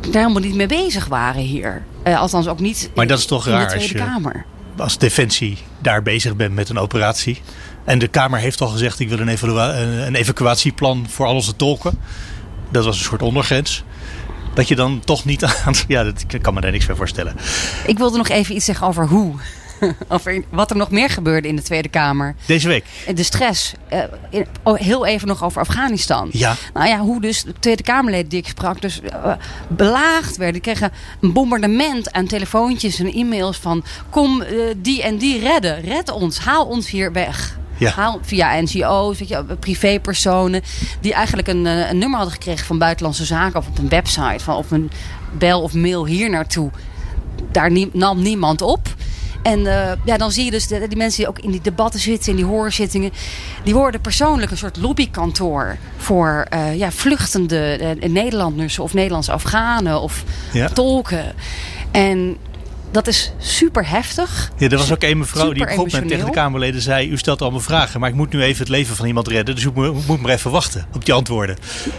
Speaker 1: er helemaal niet mee bezig waren hier. Uh, althans ook niet
Speaker 2: maar dat is toch
Speaker 1: in
Speaker 2: raar
Speaker 1: de Tweede
Speaker 2: als je,
Speaker 1: Kamer.
Speaker 2: Als Defensie daar bezig bent met een operatie. En de Kamer heeft al gezegd: ik wil een, evalua een evacuatieplan voor al onze tolken. Dat was een soort ondergrens. Dat je dan toch niet aan. Ja, dat, ik kan me daar niks bij voorstellen.
Speaker 1: Ik wilde nog even iets zeggen over hoe. over wat er nog meer gebeurde in de Tweede Kamer.
Speaker 2: Deze week?
Speaker 1: De stress. In, oh, heel even nog over Afghanistan.
Speaker 2: Ja.
Speaker 1: Nou ja, hoe dus de Tweede Kamerleden die ik sprak dus uh, belaagd werden. Die kregen een bombardement aan telefoontjes en e-mails van... kom uh, die en die redden. Red ons. Haal ons hier weg.
Speaker 2: Ja.
Speaker 1: Via NGO's, weet je, privépersonen. Die eigenlijk een, een nummer hadden gekregen van Buitenlandse Zaken. Of op een website. Van, of een bel of mail hier naartoe. Daar nie, nam niemand op. En uh, ja, dan zie je dus de, die mensen die ook in die debatten zitten, in die hoorzittingen, die worden persoonlijk een soort lobbykantoor voor uh, ja, vluchtende uh, Nederlanders of Nederlandse Afghanen of
Speaker 2: ja.
Speaker 1: tolken. En dat is super heftig.
Speaker 2: Ja, er was ook een mevrouw die op een moment tegen de. Kamerleden zei... u stelt allemaal vragen, maar ik moet nu even het leven van iemand redden... dus u moet, maar even wachten op die antwoorden.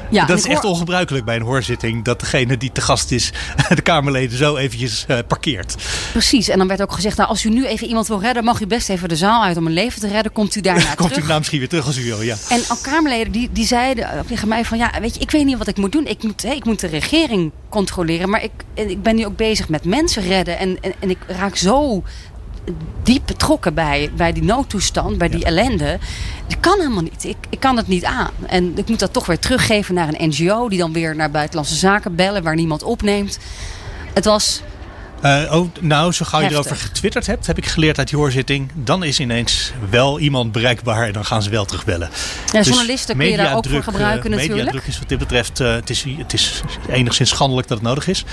Speaker 1: Ja,
Speaker 2: dat is
Speaker 1: ik
Speaker 2: echt
Speaker 1: hoor-
Speaker 2: ongebruikelijk bij een hoorzitting... dat degene die te gast is de Kamerleden zo eventjes eh, parkeert.
Speaker 1: Precies. En dan werd ook gezegd, nou, als u nu even iemand wil redden, mag u best even de zaal uit om een leven te redden. Komt u daarna
Speaker 2: Komt u daarna misschien weer terug als u wil, ja.
Speaker 1: En al Kamerleden die, die zeiden eh, tegen mij van ja, weet je, ik weet niet wat ik moet doen. Ik moet, hè, ik moet de regering controleren, maar ik, ik ben nu ook bezig met mensen redden. En, en, en ik raak zo diep betrokken bij, bij die noodtoestand, bij die ellende. Dat kan helemaal niet. Ik, ik kan het niet aan. En ik moet dat toch weer teruggeven naar een NGO die dan weer naar buitenlandse zaken bellen waar niemand opneemt. Het was
Speaker 2: Eh, oh, nou, zo gauw je
Speaker 1: Heftig.
Speaker 2: erover getwitterd hebt, heb ik geleerd uit die hoorzitting. Dan is ineens wel iemand bereikbaar en dan gaan ze wel terugbellen.
Speaker 1: Ja, journalisten kun je daar ook voor gebruiken
Speaker 2: eh,
Speaker 1: natuurlijk.
Speaker 2: Mediadruk is wat dit betreft, eh, het, is, het is enigszins schandelijk dat het nodig is.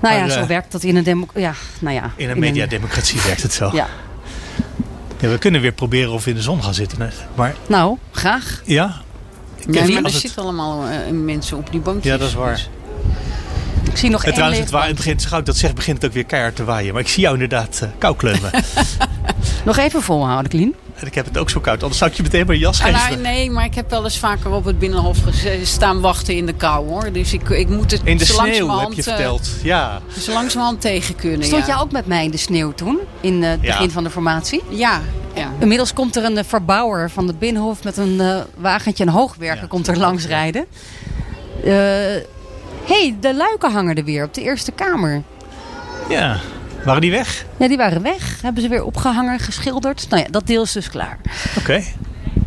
Speaker 1: Nou ja, zo
Speaker 2: eh,
Speaker 1: werkt dat in een demo ja, nou ja,
Speaker 2: In een mediademocratie werkt het zo.
Speaker 1: Ja.
Speaker 2: Ja, we kunnen weer proberen of we in de zon gaan zitten. Maar
Speaker 1: Nou, graag.
Speaker 2: ja,
Speaker 3: Nee,
Speaker 2: Kevin,
Speaker 3: maar er
Speaker 2: het-
Speaker 3: zitten allemaal eh, mensen op die bankjes.
Speaker 2: Ja, dat is waar.
Speaker 3: Dus-
Speaker 1: Ik zie nog
Speaker 2: En
Speaker 1: één
Speaker 2: trouwens, het,
Speaker 1: leeg
Speaker 2: wa- het begint, ik dat zeg, begint het ook weer keihard te waaien. Maar ik zie jou inderdaad eh kou kleumen.
Speaker 1: Nog even volhouden, Klien.
Speaker 2: en ik heb het ook zo koud. Anders zou ik je meteen een jas
Speaker 3: Ah,
Speaker 2: geven.
Speaker 3: nou, nee, maar ik heb wel eens vaker op het Binnenhof staan wachten in de kou hoor. Dus ik, ik moet het
Speaker 2: In de
Speaker 3: zo
Speaker 2: sneeuw heb je
Speaker 3: eh,
Speaker 2: verteld. Ja.
Speaker 3: zo langzamerhand tegen kunnen.
Speaker 1: Stond
Speaker 3: ja.
Speaker 1: jij ook met mij in de sneeuw toen? In eh, het
Speaker 2: Ja.
Speaker 1: begin van de formatie?
Speaker 3: Ja, ja.
Speaker 1: Inmiddels komt er een verbouwer van het Binnenhof met een eh, wagentje, een hoogwerker, komt er langs rijden. Hey, de luiken hangen er weer op de Eerste Kamer.
Speaker 2: ja. Waren die weg?
Speaker 1: Ja, die waren weg. Hebben ze weer opgehangen, geschilderd. Nou ja, dat deel is dus klaar.
Speaker 2: Oké.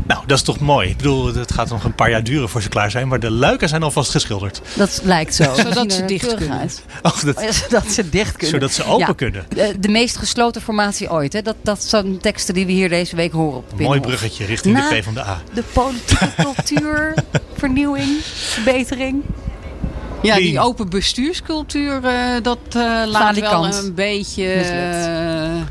Speaker 2: Nou, dat is toch mooi. Ik bedoel, het gaat nog een paar jaar duren voor ze klaar zijn. Maar de luiken zijn alvast geschilderd.
Speaker 1: Dat lijkt zo.
Speaker 3: Zodat ze dicht kunnen.
Speaker 2: Oh, dat,
Speaker 1: Oh zodat ze dicht kunnen.
Speaker 2: Zodat ze open
Speaker 1: Ja.
Speaker 2: kunnen.
Speaker 1: De, de meest gesloten formatie ooit. Hè? Dat, dat zijn teksten die we hier deze week horen op de
Speaker 2: mooi bruggetje richting
Speaker 1: Na
Speaker 2: de PvdA.
Speaker 1: De politieke cultuur, vernieuwing, verbetering.
Speaker 3: Ja, die open bestuurscultuur, eh, dat eh, laat wel
Speaker 1: Falikant.
Speaker 3: een beetje eh,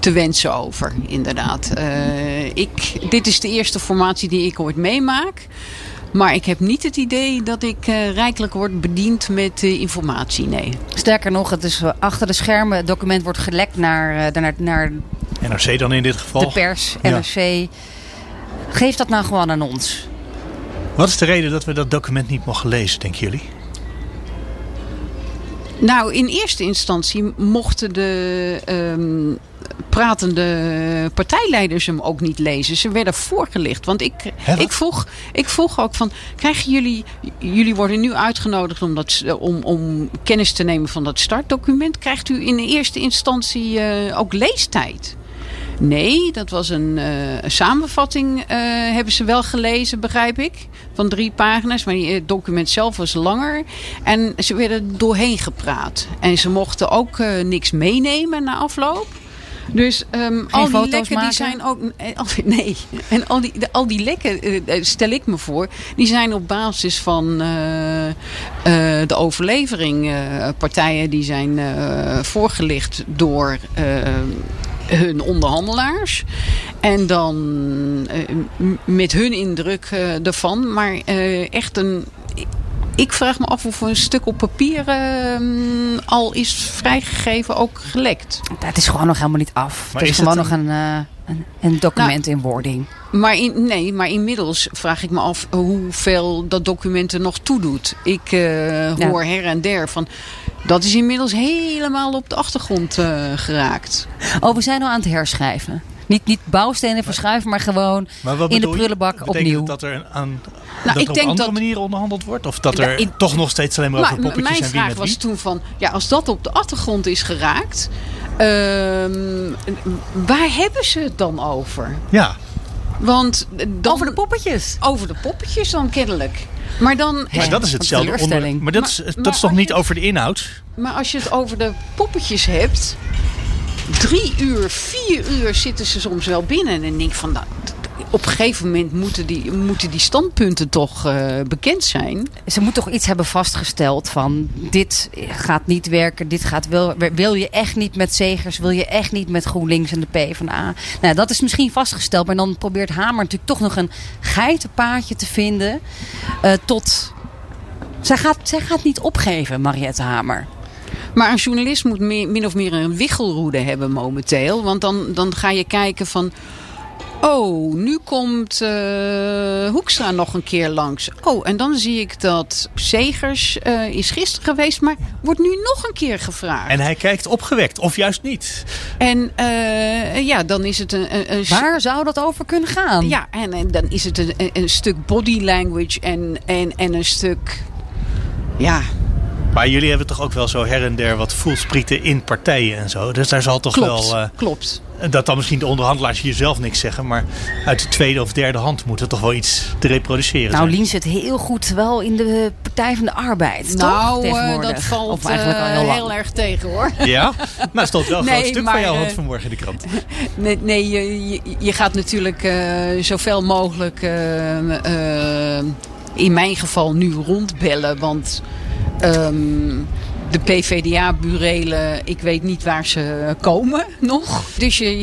Speaker 3: te wensen over, inderdaad. Eh, ik, dit is de eerste formatie die ik ooit meemaak. Maar ik heb niet het idee dat ik eh, rijkelijk word bediend met informatie, nee.
Speaker 1: Sterker nog, het is achter de schermen. Het document wordt gelekt naar, eh, naar, naar
Speaker 2: NRC dan in dit geval.
Speaker 1: de pers,
Speaker 2: Ja.
Speaker 1: NRC. Geef dat nou gewoon aan ons.
Speaker 2: Wat is de reden dat we dat document niet mogen lezen, denken jullie?
Speaker 3: Nou, in eerste instantie mochten de ehm, pratende partijleiders hem ook niet lezen. Ze werden voorgelicht. Want ik, ik, vroeg, ik vroeg ook van, krijgen jullie, jullie worden nu uitgenodigd om, dat, om, om kennis te nemen van dat startdocument. Krijgt u in eerste instantie eh, ook leestijd? Nee, dat was een, eh, een samenvatting, eh, hebben ze wel gelezen, begrijp ik. Van drie pagina's, maar het document zelf was langer. En ze werden doorheen gepraat. En ze mochten ook eh, niks meenemen na afloop. Dus ehm, al die
Speaker 1: foto's
Speaker 3: lekken die zijn ook. eh, Nee, en al die, de- al die lekken, eh, eh, stel ik me voor, die zijn op basis van eh, eh, de overlevering. eh, partijen die zijn eh, voorgelicht door eh, hun onderhandelaars. En dan eh, met hun indruk eh, ervan. Maar eh, echt een. Ik vraag me af of een stuk op papier eh, al is vrijgegeven, ook gelekt.
Speaker 1: Het is gewoon nog helemaal niet af.
Speaker 2: Maar
Speaker 1: het is,
Speaker 2: is het
Speaker 1: gewoon nog een, een, een document
Speaker 3: Nou,
Speaker 1: in wording.
Speaker 3: Maar in, nee, maar inmiddels vraag ik me af hoeveel dat document er nog toedoet. Ik eh, hoor her en der van. Dat is inmiddels helemaal op de achtergrond eh, geraakt.
Speaker 1: Oh, we zijn al aan het herschrijven. Niet, niet bouwstenen verschuiven, maar gewoon
Speaker 2: Maar
Speaker 1: in de prullenbak opnieuw.
Speaker 2: het dat er, aan,
Speaker 3: Nou,
Speaker 2: dat
Speaker 3: ik
Speaker 2: er op
Speaker 3: denk
Speaker 2: andere
Speaker 3: dat-
Speaker 2: manieren onderhandeld wordt? Of dat er
Speaker 3: ik-
Speaker 2: toch nog steeds alleen maar over poppetjes
Speaker 3: mijn
Speaker 2: en wie
Speaker 3: vraag
Speaker 2: met
Speaker 3: was
Speaker 2: wie?
Speaker 3: toen van, ja, als dat op de achtergrond is geraakt, ehm, waar hebben ze het dan over?
Speaker 2: Ja,
Speaker 3: Want dan,
Speaker 1: Over de poppetjes.
Speaker 3: over de poppetjes dan kennelijk. Maar dan,
Speaker 2: maar dat is hetzelfde onder. Maar dat
Speaker 3: Maar-
Speaker 2: is, dat
Speaker 3: maar
Speaker 2: is toch niet
Speaker 3: je-
Speaker 2: over de inhoud?
Speaker 3: Maar als je het over de poppetjes hebt. Drie uur, vier uur zitten ze soms wel binnen. En denk van. nou, op een gegeven moment moeten die, moeten die standpunten toch eh, bekend zijn.
Speaker 1: Ze moet toch iets hebben vastgesteld van dit gaat niet werken, dit gaat wel. Wil je echt niet met Zegers, wil je echt niet met GroenLinks en de PvdA? Nou, dat is misschien vastgesteld, maar dan probeert Hamer natuurlijk toch nog een geitenpaadje te vinden eh, tot. Zij gaat, zij gaat niet opgeven, Mariette Hamer.
Speaker 3: Maar een journalist moet meer, min of meer een wiggelroede hebben momenteel. Want dan, dan ga je kijken van... Oh, nu komt uh, Hoekstra nog een keer langs. Oh, en dan zie ik dat Segers uh, is gisteren geweest, maar wordt nu nog een keer gevraagd.
Speaker 2: En hij kijkt opgewekt, of juist niet.
Speaker 3: En uh, ja, dan is het een, een, een
Speaker 1: Waar zou dat over kunnen gaan?
Speaker 3: Ja, en, en dan is het een, een stuk body language en, en, en een stuk... Ja,
Speaker 2: maar jullie hebben toch ook wel zo her en der wat voelsprieten in partijen en zo. Dus daar zal toch
Speaker 3: klopt,
Speaker 2: wel. Uh,
Speaker 3: klopt.
Speaker 2: Dat dan misschien de onderhandelaars hier zelf niks zeggen. Maar uit de tweede of derde hand moet er toch wel iets te reproduceren
Speaker 1: nou,
Speaker 2: zijn.
Speaker 1: Lien zit heel goed wel in de Partij van de Arbeid.
Speaker 3: Nou,
Speaker 1: toch,
Speaker 3: uh, dat valt of eigenlijk al heel, uh, heel, erg tegen hoor.
Speaker 2: Ja? Nou, stond wel een nee, groot stuk maar, van jou vanmorgen in de krant.
Speaker 3: Nee, nee je, je, je gaat natuurlijk zoveel mogelijk in mijn geval nu rondbellen. Want Um, de PVDA-burelen, ik weet niet waar ze komen nog. Dus je,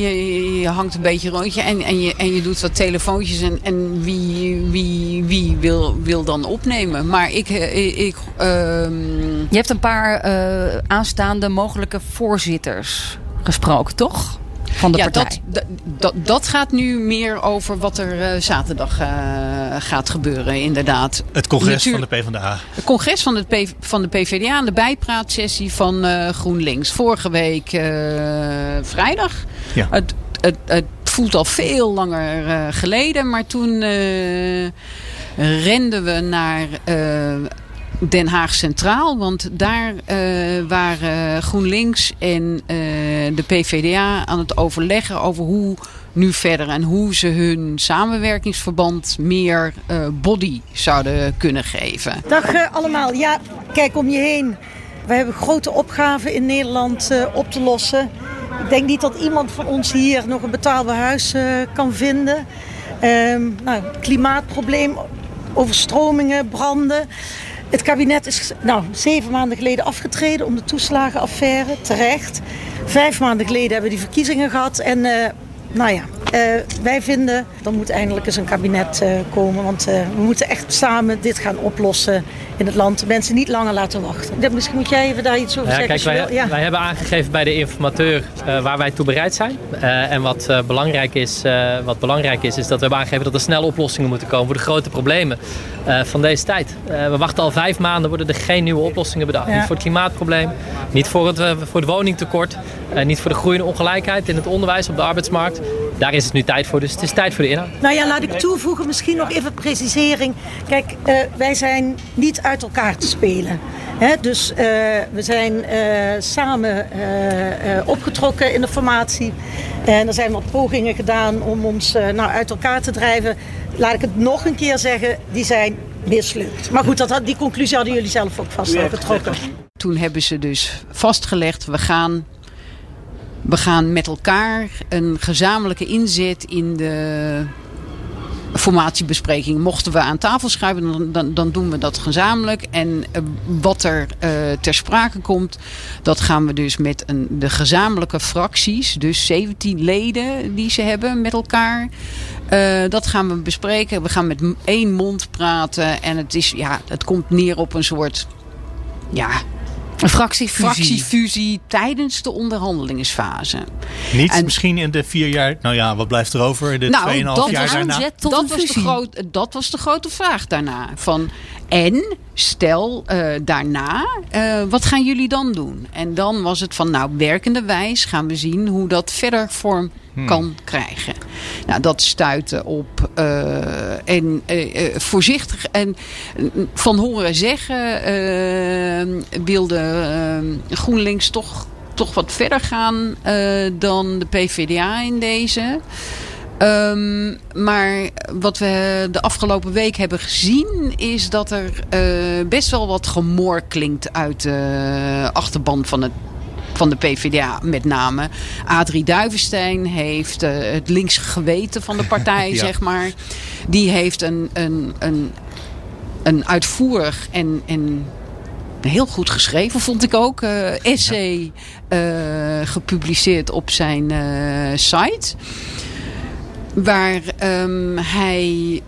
Speaker 3: je, hangt een beetje rondje en, en, je, en je doet wat telefoontjes. En, en wie, wie, wie wil, wil dan opnemen? Maar ik... ik um...
Speaker 1: Je hebt een paar uh, aanstaande mogelijke voorzitters gesproken, toch? Van de
Speaker 3: ja,
Speaker 1: partij.
Speaker 3: Dat, dat, dat gaat nu meer over wat er uh, zaterdag uh, gaat gebeuren, inderdaad.
Speaker 2: Het congres Natuur, van de PvdA.
Speaker 3: Het congres van, het P, van de PvdA en de bijpraatsessie van uh, GroenLinks. Vorige week vrijdag.
Speaker 2: Ja.
Speaker 3: Het, het, het voelt al veel langer geleden, maar toen renden we naar Den Haag Centraal. Want daar uh, waren GroenLinks en uh, de PVDA aan het overleggen over hoe nu verder. En hoe ze hun samenwerkingsverband meer uh, body zouden kunnen geven.
Speaker 14: Dag allemaal. Ja, kijk om je heen. We hebben grote opgaven in Nederland op te lossen. Ik denk niet dat iemand van ons hier nog een betaalbaar huis kan vinden. Um, nou, klimaatprobleem, overstromingen, branden. Het kabinet is nou, zeven maanden geleden afgetreden om de toeslagenaffaire, terecht. Vijf maanden geleden hebben we die verkiezingen gehad. En uh, nou ja, uh, wij vinden, er moet eindelijk eens een kabinet uh, komen. Want we moeten echt samen dit gaan oplossen in het land. Mensen niet langer laten wachten. Misschien moet jij even daar iets over
Speaker 15: ja,
Speaker 14: zeggen.
Speaker 15: Kijk, wij,
Speaker 14: ja.
Speaker 15: wij, hebben aangegeven bij de informateur waar wij toe bereid zijn. en wat, belangrijk is, wat belangrijk is, is dat we hebben aangegeven dat er snel oplossingen moeten komen voor de grote problemen van deze tijd. we wachten al vijf maanden, worden er geen nieuwe oplossingen bedacht. Ja. Niet voor het klimaatprobleem, niet voor het, voor het woningtekort, niet voor de groeiende ongelijkheid in het onderwijs, op de arbeidsmarkt. Daar is het nu tijd voor, dus het is tijd voor de inhoud.
Speaker 14: Nou ja, laat ik toevoegen, misschien nog even precisering. Kijk, wij zijn niet uit elkaar te spelen. He, dus uh, we zijn uh, samen opgetrokken in de formatie. En er zijn wat pogingen gedaan om ons nou, uit elkaar te drijven. Laat ik het nog een keer zeggen, die zijn mislukt. Maar goed, dat, die conclusie hadden jullie zelf ook vast al getrokken.
Speaker 3: Toen hebben ze dus vastgelegd, we gaan we gaan met elkaar een gezamenlijke inzet in de formatiebespreking. Mochten we aan tafel schuiven, dan, dan, dan doen we dat gezamenlijk. En uh, wat er uh, ter sprake komt, dat gaan we dus met een, de gezamenlijke fracties, dus 17 leden die ze hebben met elkaar. Uh, dat gaan we bespreken. We gaan met één mond praten. En het, is, ja, het komt neer op een soort ja,
Speaker 1: een fractiefusie.
Speaker 3: fractiefusie tijdens de onderhandelingsfase.
Speaker 2: Niet en, misschien in de vier jaar, nou ja, wat blijft er over? De
Speaker 3: nou,
Speaker 2: 2,5 jaar daarna?
Speaker 3: Dat was, de groot, dat was de grote vraag daarna. Van, en stel uh, daarna, uh, wat gaan jullie dan doen? En dan was het van, nou, werkende wijs gaan we zien hoe dat verder vorm hmm. kan krijgen. Nou, dat stuitte op uh, en voorzichtig en van horen zeggen wilde GroenLinks toch, toch wat verder gaan dan de PvdA in deze. Um, maar wat we de afgelopen week hebben gezien is dat er uh, best wel wat gemor klinkt uit de achterban van het van de PvdA met name. Adrie Duivenstein heeft uh, het links geweten van de partij, ja. zeg maar. Die heeft een, een, een, een uitvoerig en, en heel goed geschreven, vond ik ook. Uh, essay uh, gepubliceerd op zijn site. Waar um, hij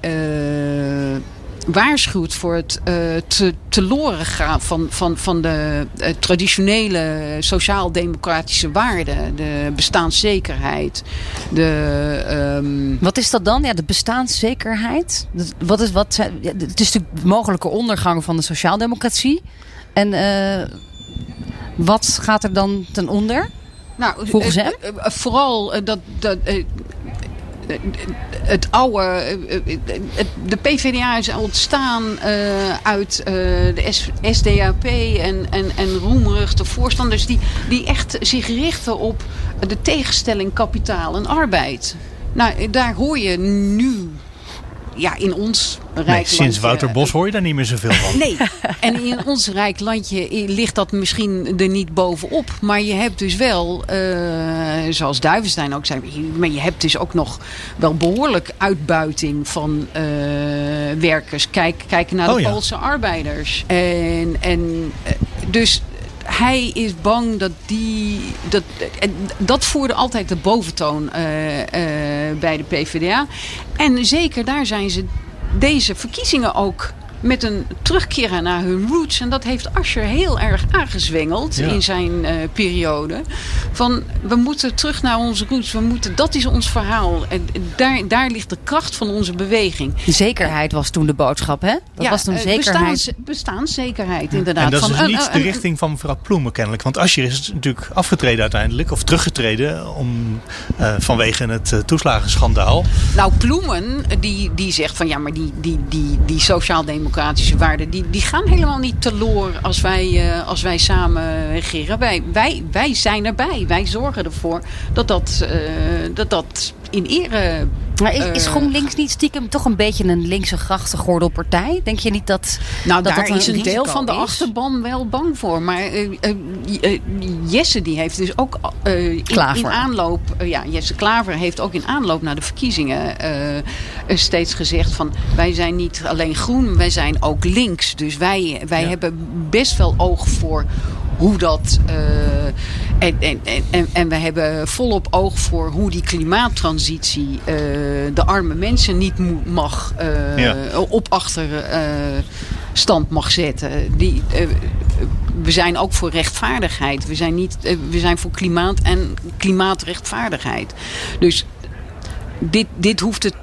Speaker 3: waarschuwt voor het uh, te, teloren gaan van, van, van de uh, traditionele sociaal-democratische waarden. De bestaanszekerheid. De, um...
Speaker 1: Wat is dat dan? Ja, de bestaanszekerheid. Wat is, wat ja, het is de mogelijke ondergang van de sociaaldemocratie. En wat gaat er dan ten onder?
Speaker 3: Nou,
Speaker 1: Volgens hem?
Speaker 3: vooral dat, dat het oude. De PvdA is ontstaan uit de SDAP en, en, en roemerig de voorstanders die, die echt zich richten op de tegenstelling kapitaal en arbeid. Nou, daar hoor je nu ja, in ons
Speaker 2: nee, sinds Wouter Bos hoor je daar niet meer zoveel van.
Speaker 3: Nee, en in ons rijk landje ligt dat misschien er niet bovenop. Maar je hebt dus wel, uh, zoals Duivenstein ook zei... maar je hebt dus ook nog wel behoorlijk uitbuiting van uh, werkers. Kijk, kijk naar de
Speaker 2: oh, ja.
Speaker 3: Poolse arbeiders. En, en dus hij is bang dat die. Dat, dat voerde altijd de boventoon uh, uh, bij de PvdA. En zeker daar zijn ze deze verkiezingen ook met een terugkeren naar hun roots. En dat heeft Asscher heel erg aangezwengeld
Speaker 2: Ja.
Speaker 3: in zijn eh, periode. Van we moeten terug naar onze roots. We moeten, dat is ons verhaal. En daar, daar ligt de kracht van onze beweging.
Speaker 1: Zekerheid was toen de boodschap, hè? Dat was toen
Speaker 3: eh,
Speaker 1: zekerheid.
Speaker 3: Bestaans, bestaanszekerheid, inderdaad.
Speaker 2: En dat is dus
Speaker 3: een-
Speaker 2: niet de richting van mevrouw Ploemen kennelijk. Want Asscher is natuurlijk afgetreden uiteindelijk. Of teruggetreden om, eh, vanwege het eh, toeslagenschandaal.
Speaker 3: Nou, Ploemen, die, die zegt van ja, maar die, die, die, die sociaal-democratische waarden, die, die gaan helemaal niet teloor als wij, eh, als wij samen regeren. Wij, wij, wij zijn erbij. Wij zorgen ervoor dat dat, eh, dat, dat in ere.
Speaker 1: Maar is, is
Speaker 3: eh,
Speaker 1: GroenLinks niet stiekem toch een beetje een linkse grachtengordelpartij? Denk je niet dat
Speaker 3: Nou,
Speaker 1: dat
Speaker 3: daar
Speaker 1: dat
Speaker 3: is een deel van de achterban wel bang voor. Maar eh, eh, Jesse die heeft dus ook in, aanloop... ja, Jesse Klaver heeft ook in aanloop naar de verkiezingen steeds gezegd van... wij zijn niet alleen groen, wij zijn ook links. Dus wij, wij
Speaker 2: Ja.
Speaker 3: hebben best wel oog voor hoe dat... eh, en, en, en- en, en we hebben volop oog voor hoe die klimaattransitie eh, de arme mensen niet mag eh,
Speaker 2: Ja.
Speaker 3: op achter eh, stand mag zetten. Die, we zijn ook voor rechtvaardigheid. We zijn, niet, we zijn voor klimaat en klimaatrechtvaardigheid. Dus dit, dit hoeft het.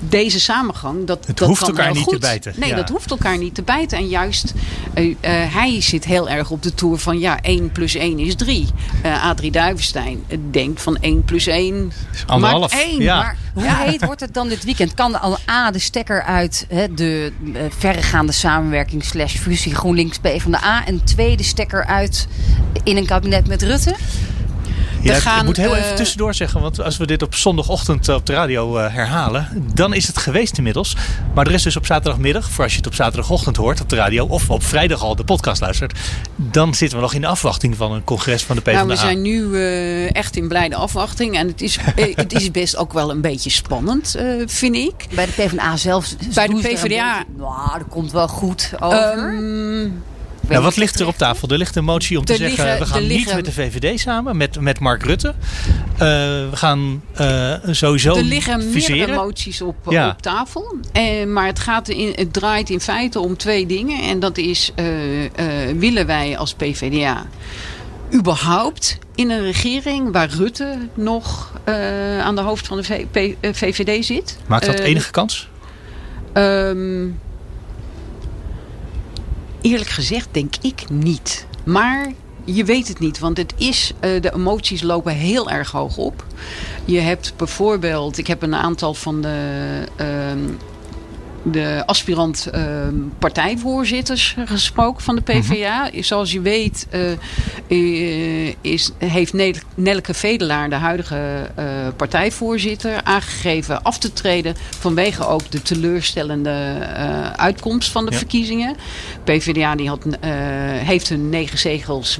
Speaker 3: Deze samengang, dat,
Speaker 2: Het
Speaker 3: dat
Speaker 2: hoeft
Speaker 3: kan
Speaker 2: elkaar
Speaker 3: heel
Speaker 2: niet
Speaker 3: goed.
Speaker 2: te bijten.
Speaker 3: Nee,
Speaker 2: Ja.
Speaker 3: dat hoeft elkaar niet te bijten. En juist, eh, eh, hij zit heel erg op de toer van ja, 1 plus 1 is 3. Eh Adrie Duivenstein denkt van 1 plus 1
Speaker 2: Anderhalf,
Speaker 3: maakt 1.
Speaker 2: ja.
Speaker 3: Maar
Speaker 1: Hoe heet wordt het dan dit weekend? Kan al A de stekker uit hè, de verregaande samenwerking slash fusie GroenLinks PvdA en tweede stekker uit in een kabinet met Rutte?
Speaker 2: Ja, ik-
Speaker 3: gaan,
Speaker 2: ik moet heel
Speaker 3: eh,
Speaker 2: even tussendoor zeggen, want als we dit op zondagochtend eh, op de radio eh, herhalen, dan is het geweest inmiddels. Maar er is dus op zaterdagmiddag, voor als je het op zaterdagochtend hoort op de radio, of op vrijdag al de podcast luistert, dan zitten we nog in de afwachting van een congres van de PvdA.
Speaker 3: Nou, we zijn nu eh, echt in blijde afwachting. En het is, het is best ook wel een beetje spannend, eh, vind ik.
Speaker 1: Bij de PvdA zelf.
Speaker 3: Bij de PvdA.
Speaker 1: Nou, dat komt wel goed over.
Speaker 3: Ehm,
Speaker 2: Nou, wat ligt er op tafel? Er ligt een motie om te zeggen, we gaan niet met de VVD samen, met, met Mark Rutte. Eh, we gaan eh, sowieso
Speaker 3: er liggen meerdere moties op,
Speaker 2: Ja.
Speaker 3: op tafel. Eh, maar het, gaat in, het draait in feite om twee dingen. En dat is, eh, eh, willen wij als PvdA überhaupt in een regering waar Rutte nog eh, aan de hoofd van de eh, VVD zit?
Speaker 2: Maakt dat
Speaker 3: Eh,
Speaker 2: enige kans?
Speaker 3: Ehm, eerlijk gezegd denk ik niet. Maar je weet het niet, want het is, eh, de emoties lopen heel erg hoog op. Je hebt bijvoorbeeld, ik heb een aantal van de, ehm, de aspirant ehm, partijvoorzitters gesproken van de PvdA. Zoals je weet eh, eh, is, heeft Ne- Nelke Vedelaar, de huidige eh, partijvoorzitter, aangegeven af te treden vanwege ook de teleurstellende uitkomst van de
Speaker 2: Ja.
Speaker 3: verkiezingen. PvdA die had, heeft hun negen, zegels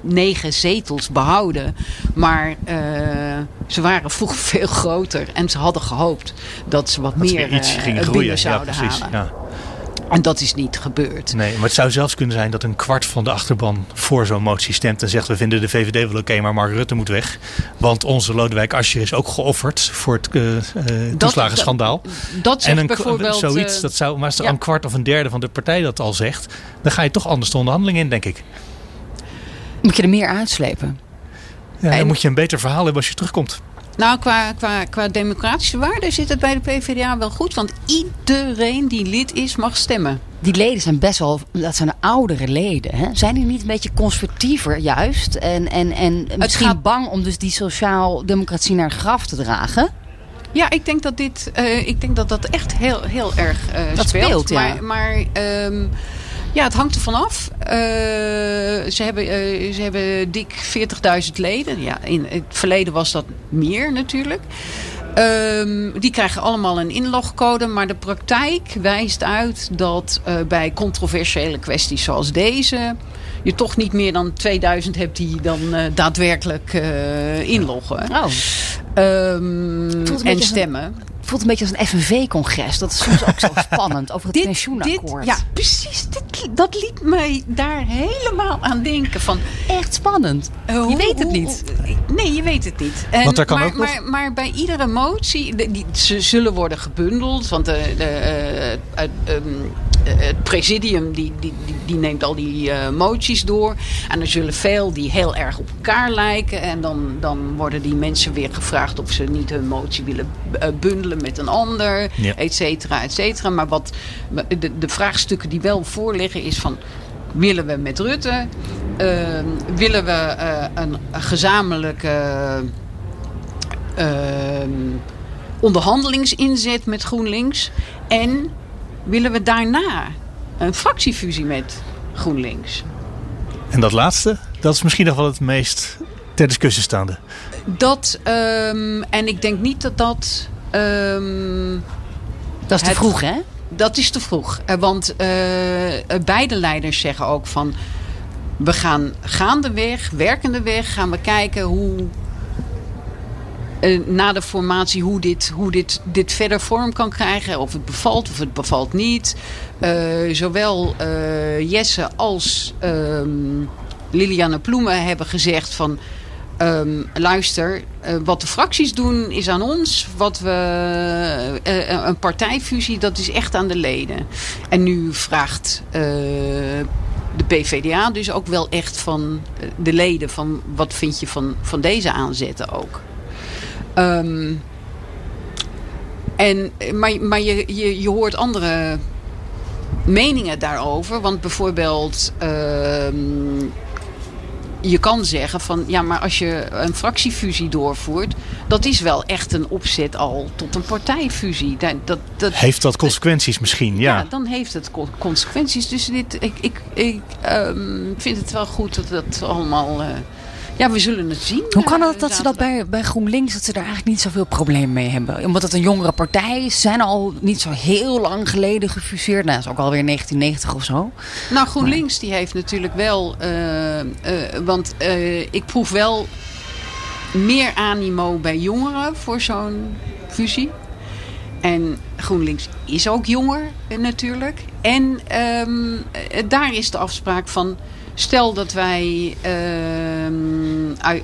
Speaker 3: negen zetels behouden, maar ze waren vroeger veel groter en ze hadden gehoopt dat ze wat
Speaker 2: Dat
Speaker 3: meer
Speaker 2: iets gingen groeien. Ja,
Speaker 3: zouden
Speaker 2: precies.
Speaker 3: halen.
Speaker 2: Ja.
Speaker 3: En dat is niet gebeurd.
Speaker 2: Nee, maar het zou zelfs kunnen zijn dat een kwart van de achterban voor zo'n motie stemt en zegt we vinden de VVD wel oké, maar Mark Rutte moet weg. Want onze Lodewijk Asscher is ook geofferd voor het uh, toeslagenschandaal.
Speaker 3: Dat, dat
Speaker 2: en een,
Speaker 3: bijvoorbeeld...
Speaker 2: Zoiets, dat zou, maar als ja. een kwart of een derde van de partij dat al zegt, dan ga je toch anders de onderhandeling in, denk ik.
Speaker 1: Moet je er meer uitslepen?
Speaker 2: Ja, dan en... moet je een beter verhaal hebben als je terugkomt.
Speaker 3: Nou, qua, qua, qua democratische waarden zit het bij de PvdA wel goed. Want iedereen die lid is, mag stemmen.
Speaker 1: Die leden zijn best wel, dat zijn oudere leden. Hè? Zijn die niet een beetje conservatiever juist? En, en, en misschien gaat... bang om dus die sociaal-democratie naar graf te dragen?
Speaker 3: Ja, ik denk dat dit, uh, ik denk dat dat echt heel, heel erg uh,
Speaker 1: dat
Speaker 3: speelt.
Speaker 1: speelt ja.
Speaker 3: Maar, maar um, ja, het hangt ervan af. Uh, ze, hebben, uh, ze hebben dik 40.000 leden. Ja, in het verleden was dat meer natuurlijk. Um, die krijgen allemaal een inlogcode. Maar de praktijk wijst uit dat uh, bij controversiële kwesties zoals deze... je toch niet meer dan 2000 hebt die dan daadwerkelijk inloggen.
Speaker 1: Oh.
Speaker 3: Um, en stemmen
Speaker 1: voelt een beetje als een FNV-congres. Dat is soms ook zo spannend over het
Speaker 3: dit,
Speaker 1: pensioenakkoord.
Speaker 3: Dit, ja, precies. Dit, dat liet mij daar helemaal aan denken. Van,
Speaker 1: Echt spannend.
Speaker 3: Uh,
Speaker 1: je
Speaker 3: hoe,
Speaker 1: weet het niet.
Speaker 3: Hoe, nee, je weet het niet. En,
Speaker 2: want er kan
Speaker 3: maar,
Speaker 2: ook nog...
Speaker 3: maar, maar, bij iedere motie, de, die, ze zullen worden gebundeld. Want de, de, uh, uh, um, het presidium die, die, die, die, neemt al die uh, moties door. En er zullen veel die heel erg op elkaar lijken. En dan, dan worden die mensen weer gevraagd of ze niet hun motie willen uh, bundelen met een ander, ja. et cetera, et cetera. Maar wat de, de vraagstukken die wel voorliggen is van... Willen we met Rutte? Uh, willen we uh, een, gezamenlijke onderhandelingsinzet met GroenLinks? En willen we daarna een fractiefusie met GroenLinks?
Speaker 2: En dat laatste, dat is misschien nog wel het meest ter discussie staande.
Speaker 3: Dat, um, en ik denk niet dat dat... Um,
Speaker 1: dat is te
Speaker 3: het,
Speaker 1: vroeg, hè?
Speaker 3: Dat is te vroeg. Want uh, beide leiders zeggen ook van... we gaan gaandeweg, werkendeweg, gaan we kijken hoe... Uh, na de formatie hoe, dit, hoe dit, dit verder vorm kan krijgen. Of het bevalt of het bevalt niet. Uh, zowel Jesse als um, Liliane Ploemen hebben gezegd van... Um, luister, uh, wat de fracties doen is aan ons. Wat we, uh, een partijfusie, dat is echt aan de leden. En nu vraagt de PVDA dus ook wel echt van de leden... van wat vind je van, van deze aanzetten ook. Um, en, maar maar je, je, je hoort andere meningen daarover. Want bijvoorbeeld... je kan zeggen van ja, maar als je een fractiefusie doorvoert, dat is wel echt een opzet al tot een partijfusie. Dat, dat, dat
Speaker 2: heeft dat consequenties misschien? Ja.
Speaker 3: ja, dan heeft het consequenties. Dus dit, ik, ik, ik um, vind het wel goed dat dat allemaal. Uh, ja, we zullen het zien.
Speaker 1: Hoe kan het dat ze dat bij, bij GroenLinks, dat ze daar eigenlijk niet zoveel probleem mee hebben? Omdat het een jongere partij is, zijn al niet zo heel lang geleden gefuseerd. Nou, dat is ook alweer 1990 of zo.
Speaker 3: Nou, GroenLinks die heeft natuurlijk wel, uh, uh, want uh, ik proef wel meer animo bij jongeren voor zo'n fusie. En GroenLinks is ook jonger natuurlijk. En um, daar is de afspraak van... Stel dat wij uh,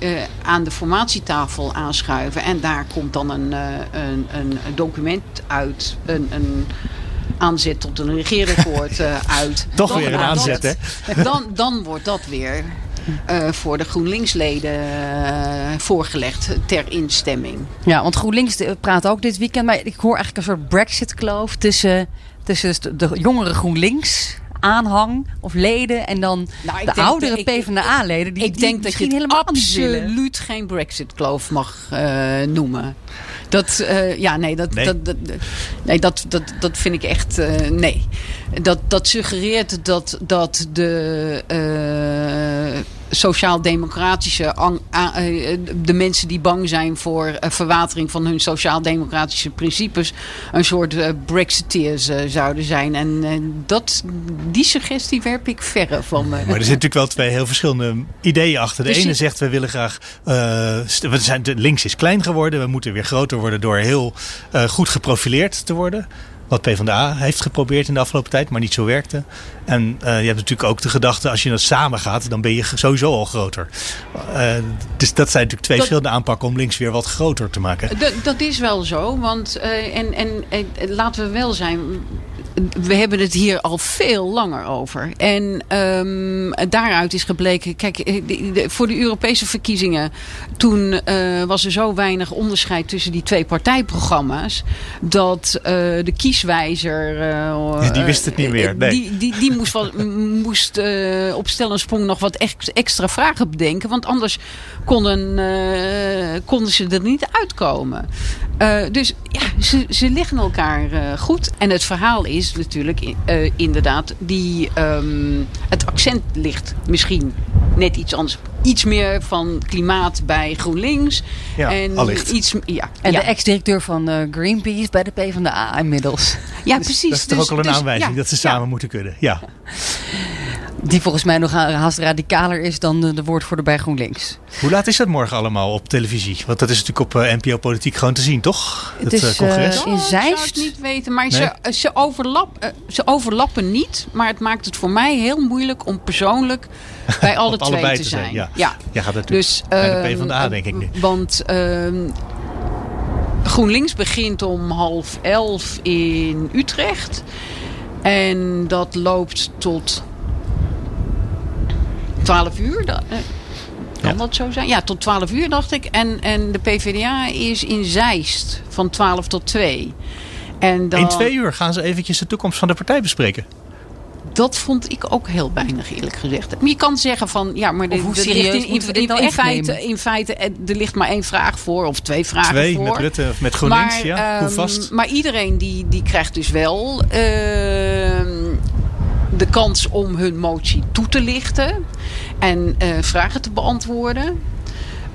Speaker 3: uh, aan de formatietafel aanschuiven en daar komt dan een, uh, een, een document uit, een, een aanzet tot een regeerakkoord uit.
Speaker 2: Toch dan weer een aanzet,
Speaker 3: dat, hè? Dan, dan wordt dat weer uh, voor de GroenLinks-leden uh, voorgelegd ter instemming.
Speaker 1: Ja, want GroenLinks praat ook dit weekend, maar ik hoor eigenlijk een soort Brexit-kloof tussen, tussen de jongere GroenLinks aanhang of leden en dan nou, de oudere PvdA-leden. Die,
Speaker 3: ik
Speaker 1: die
Speaker 3: denk dat je het absoluut geen Brexit-kloof mag uh, noemen. Dat, uh, ja, nee, dat, nee. Dat, dat, nee, dat, dat, dat vind ik echt, uh, nee. Dat, dat suggereert dat, dat de uh, sociaal-democratische, de mensen die bang zijn voor verwatering van hun sociaal-democratische principes, een soort Brexiteers zouden zijn. En dat, die suggestie werp ik verre van me.
Speaker 2: Maar er zitten natuurlijk wel twee heel verschillende ideeën achter. De dus ene zegt, we willen graag, we zijn, de links is klein geworden, we moeten weer groter worden door heel uh, goed geprofileerd te worden. Wat PvdA heeft geprobeerd in de afgelopen tijd, maar niet zo werkte. En eh, je hebt natuurlijk ook de gedachte, als je dat samen gaat, dan ben je sowieso al groter. Uh, dus dat zijn natuurlijk twee
Speaker 3: Dat-
Speaker 2: verschillende aanpakken om links weer wat groter te maken.
Speaker 3: Dat, dat is wel zo, want eh, en, en laten we wel zijn. We hebben het hier al veel langer over. En ehm, daaruit is gebleken. Kijk, eh, de- de- voor de Europese verkiezingen. Toen eh, was er zo weinig onderscheid tussen die twee partijprogramma's. Dat eh, de kieswijzer.
Speaker 2: Die wist het niet meer, nee.
Speaker 3: Die, die, die moest, wat, moest op stel en sprong nog wat ex- extra vragen bedenken. Want anders konden, konden ze er niet uitkomen. Dus ja, ze, ze liggen elkaar goed. En het verhaal is natuurlijk eh, inderdaad... Die, ehm, het accent ligt misschien net iets anders. Iets meer van klimaat bij GroenLinks.
Speaker 1: Ja,
Speaker 3: en
Speaker 1: allicht.
Speaker 3: iets, ja,
Speaker 1: En
Speaker 3: ja.
Speaker 1: de ex-directeur van eh, Greenpeace bij de PvdA inmiddels.
Speaker 3: Ja,
Speaker 1: Dus
Speaker 3: precies.
Speaker 2: Dat is toch ook al een
Speaker 3: dus-
Speaker 2: aanwijzing
Speaker 3: ja,
Speaker 2: dat ze samen moeten kunnen. Ja.
Speaker 1: Die volgens mij nog haast radicaler is dan de, de woordvoerder bij GroenLinks.
Speaker 2: Hoe laat is dat morgen allemaal op televisie? Want dat is natuurlijk op eh, NPO Politiek gewoon te zien, toch?
Speaker 1: Het
Speaker 2: Dat
Speaker 1: is,
Speaker 2: eh, congres.
Speaker 1: in
Speaker 3: Ik zou
Speaker 1: Zeist.
Speaker 3: het niet weten, maar
Speaker 2: Nee?
Speaker 3: ze, ze, overlap, ze overlappen niet. Maar het maakt het voor mij heel moeilijk om persoonlijk bij alle twee te
Speaker 2: te
Speaker 3: zijn.
Speaker 2: zijn, ja.
Speaker 3: Ja.
Speaker 2: Gaat natuurlijk
Speaker 3: Dus,
Speaker 2: naar de
Speaker 3: ehm,
Speaker 2: PvdA, denk ik nu.
Speaker 3: Want ehm, GroenLinks begint om half elf in Utrecht. En dat loopt tot 12 uur. Eh, Kan dat zo zijn? Ja, tot 12 uur dacht ik. En, en de PvdA is in Zeist van 12 tot 2. En dan,
Speaker 2: In twee uur gaan ze eventjes de toekomst van de partij bespreken.
Speaker 3: Dat vond ik ook heel weinig, eerlijk gezegd. Maar je kan zeggen van, ja, maar de,
Speaker 1: hoe
Speaker 3: de-
Speaker 1: serieus
Speaker 3: in, in,
Speaker 1: nou
Speaker 3: in
Speaker 1: echt
Speaker 3: feite,
Speaker 1: nemen?
Speaker 3: in feite, eh, er ligt maar één vraag voor, of twee vragen
Speaker 2: Twee,
Speaker 3: voor.
Speaker 2: met Rutte of met GroenLinks,
Speaker 3: maar,
Speaker 2: ja, hoe
Speaker 3: ehm,
Speaker 2: vast?
Speaker 3: Maar iedereen die, die krijgt dus wel ehm, de kans om hun motie toe te lichten en eh, vragen te beantwoorden.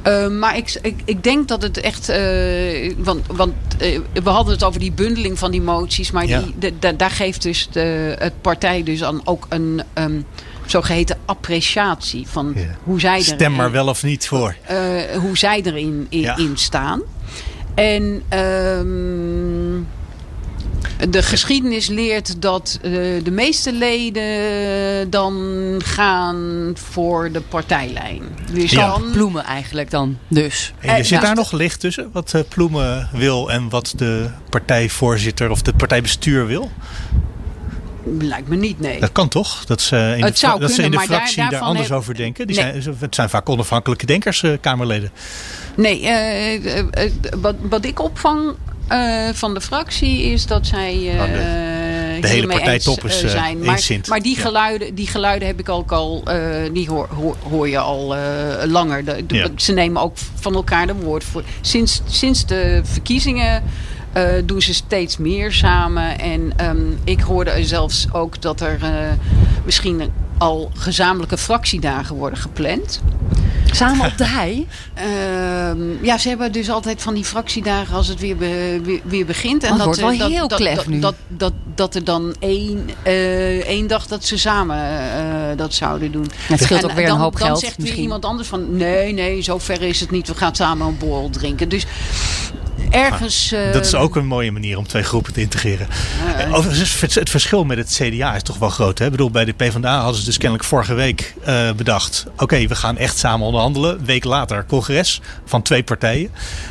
Speaker 3: Eh, maar ik, ik, ik denk dat het echt. eh, want want eh, we hadden het over die bundeling van die moties. Maar
Speaker 2: Ja.
Speaker 3: die, de, de- daar geeft dus de, het partij dus dan ook een ehm, zogeheten appreciatie van hoe zij er
Speaker 2: Stem maar wel of niet voor.
Speaker 3: hoe zij erin in,
Speaker 2: Ja.
Speaker 3: in staan. En ehm, de geschiedenis leert dat eh, de meeste leden dan gaan voor de partijlijn. Dus
Speaker 2: Ja.
Speaker 3: dan,
Speaker 1: Bloemen eigenlijk dan, dus.
Speaker 2: En je
Speaker 3: Eh,
Speaker 2: zit
Speaker 3: ja.
Speaker 2: daar nog licht tussen? Wat eh, Ploemen wil en wat de partijvoorzitter of de partijbestuur wil?
Speaker 3: lijkt me niet, nee.
Speaker 2: Dat kan toch? Dat ze in de,
Speaker 3: Het
Speaker 2: dat ze in
Speaker 3: kunnen,
Speaker 2: de
Speaker 3: daar-
Speaker 2: fractie daar, anders
Speaker 3: heb-
Speaker 2: over denken. Die
Speaker 3: Nee.
Speaker 2: zijn, het zijn vaak onafhankelijke denkers, eh, Kamerleden.
Speaker 3: Nee, wat, wat ik opvang eh, van de fractie is dat zij eh
Speaker 2: Oh, de hele
Speaker 3: eens,
Speaker 2: is,
Speaker 3: eh,
Speaker 2: eh,
Speaker 3: zijn. Maar, die,
Speaker 2: Ja.
Speaker 3: geluiden, die geluiden heb ik ook al, eh, die hoor, hoor, hoor je al eh, langer. De, de-
Speaker 2: Ja.
Speaker 3: Ze nemen ook van elkaar de woord voor. Sinds, sinds de verkiezingen eh, doen ze steeds meer samen. En ehm, ik hoorde zelfs ook dat er eh, misschien al gezamenlijke fractiedagen worden gepland.
Speaker 1: Samen op de hei?
Speaker 3: Ehm, ja, ze hebben dus altijd van die fractiedagen als het weer, be- weer, weer begint.
Speaker 1: Oh, het wordt
Speaker 3: eh,
Speaker 1: wel
Speaker 3: dat,
Speaker 1: heel
Speaker 3: dat,
Speaker 1: klef
Speaker 3: dat,
Speaker 1: nu.
Speaker 3: Dat, dat, dat er dan één, eh, één dag dat ze samen eh, dat zouden doen.
Speaker 1: Het scheelt
Speaker 3: En
Speaker 1: ook weer een
Speaker 3: dan,
Speaker 1: hoop
Speaker 3: dan
Speaker 1: geld
Speaker 3: zegt weer iemand anders van... nee, nee, zo ver is het niet. We gaan samen een borrel drinken. Dus ergens... eh,
Speaker 2: Dat is ook een mooie manier om twee groepen te integreren.
Speaker 3: eh,
Speaker 2: Overigens, het- het verschil met het CDA is toch wel groot. Hè? Ik bedoel, bij de PvdA hadden ze dus kennelijk vorige week eh, bedacht... oké, we gaan echt samen onderhandelen. Week later congres van twee partijen.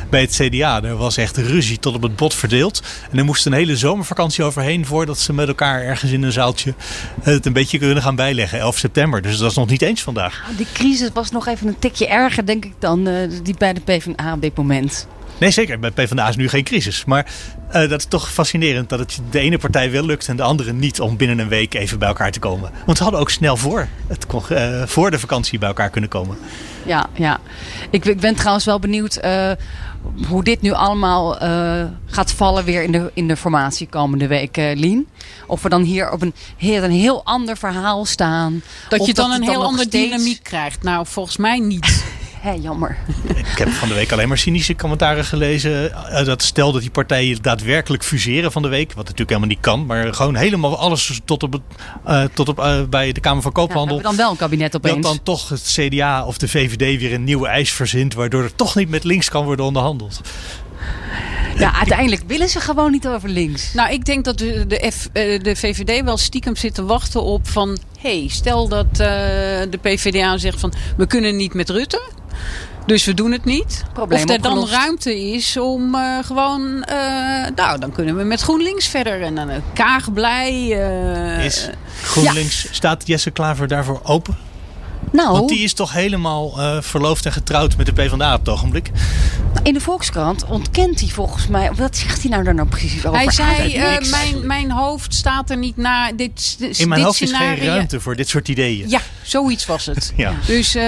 Speaker 2: Bij het CDA er was echt ruzie tot op het bot verdeeld. En er moest een hele zomervakantie overheen... voordat ze met elkaar ergens in een zaaltje het een beetje kunnen gaan bijleggen. 11 september, dus dat is nog niet eens vandaag.
Speaker 1: Die crisis was nog even een tikje erger, denk ik, dan die bij de PvdA op dit moment.
Speaker 2: Nee, zeker. Bij PvdA is nu geen crisis. Maar eh, dat is toch fascinerend dat het de ene partij wel lukt en de andere niet om binnen een week even bij elkaar te komen. Want ze hadden ook snel voor, het, eh, voor de vakantie bij elkaar kunnen komen.
Speaker 1: Ja, ja. Ik, ik ben trouwens wel benieuwd eh, hoe dit nu allemaal eh, gaat vallen weer in de, in de formatie komende week, eh, Lien. Of we dan hier op een heel, een heel ander verhaal staan.
Speaker 3: dat je dan een
Speaker 1: dan
Speaker 3: heel andere
Speaker 1: steeds-
Speaker 3: dynamiek krijgt. Nou, volgens mij niet.
Speaker 1: Hé, jammer.
Speaker 2: Ik heb van de week alleen maar cynische commentaren gelezen. eh, dat stel dat die partijen daadwerkelijk fuseren van de week. Wat natuurlijk helemaal niet kan. Maar gewoon helemaal alles tot op, eh, tot op eh, bij de Kamer van Koophandel.
Speaker 1: dan wel een kabinet
Speaker 2: dat
Speaker 1: opeens.
Speaker 2: dan toch het CDA of de VVD weer een nieuwe eis verzint. Waardoor er toch niet met links kan worden onderhandeld.
Speaker 1: Ja, uiteindelijk willen ze gewoon niet over links.
Speaker 3: Nou, ik denk dat de, de, F, eh, de VVD wel stiekem zit te wachten op van... hé, hey, stel dat uh, de PVDA zegt van... we kunnen niet met Rutte... Dus we doen het niet.
Speaker 1: Probleem
Speaker 3: of er dan ruimte is om uh, gewoon... Uh, nou, dan kunnen we met GroenLinks verder. En dan uh, Kaag blij.
Speaker 2: is GroenLinks, ja. staat Jesse Klaver daarvoor open?
Speaker 1: Nou,
Speaker 2: Want die is toch helemaal uh, verloofd en getrouwd met de PvdA op het ogenblik?
Speaker 1: In de Volkskrant ontkent hij volgens mij... Wat zegt hij nou daar nou precies over?
Speaker 3: Hij zei, uh, mijn, mijn hoofd staat er niet naar. Dit, dit
Speaker 2: In mijn
Speaker 3: dit
Speaker 2: hoofd
Speaker 3: scenario.
Speaker 2: is geen ruimte voor dit soort ideeën.
Speaker 3: Ja, zoiets was het.
Speaker 2: ja.
Speaker 3: Dus uh,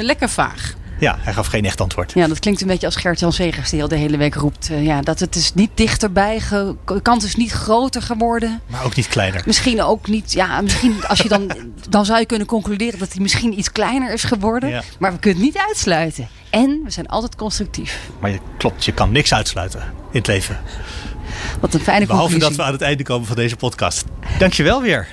Speaker 3: lekker vaag.
Speaker 2: Ja, hij gaf geen echt antwoord.
Speaker 1: Ja, dat klinkt een beetje als Gert-Jan Segers die al de hele week roept. Uh, ja, dat het is niet dichterbij, de kans is niet groter geworden.
Speaker 2: Maar ook niet kleiner.
Speaker 1: Misschien ook niet, ja, misschien als je dan, dan zou je kunnen concluderen dat hij misschien iets kleiner is geworden.
Speaker 2: Ja.
Speaker 1: Maar we kunnen het niet uitsluiten. En we zijn altijd constructief.
Speaker 2: Maar je, klopt, je kan niks uitsluiten in het leven.
Speaker 1: Wat een fijne
Speaker 2: Behalve
Speaker 1: conclusie.
Speaker 2: dat we aan het einde komen van deze podcast. Dankjewel weer,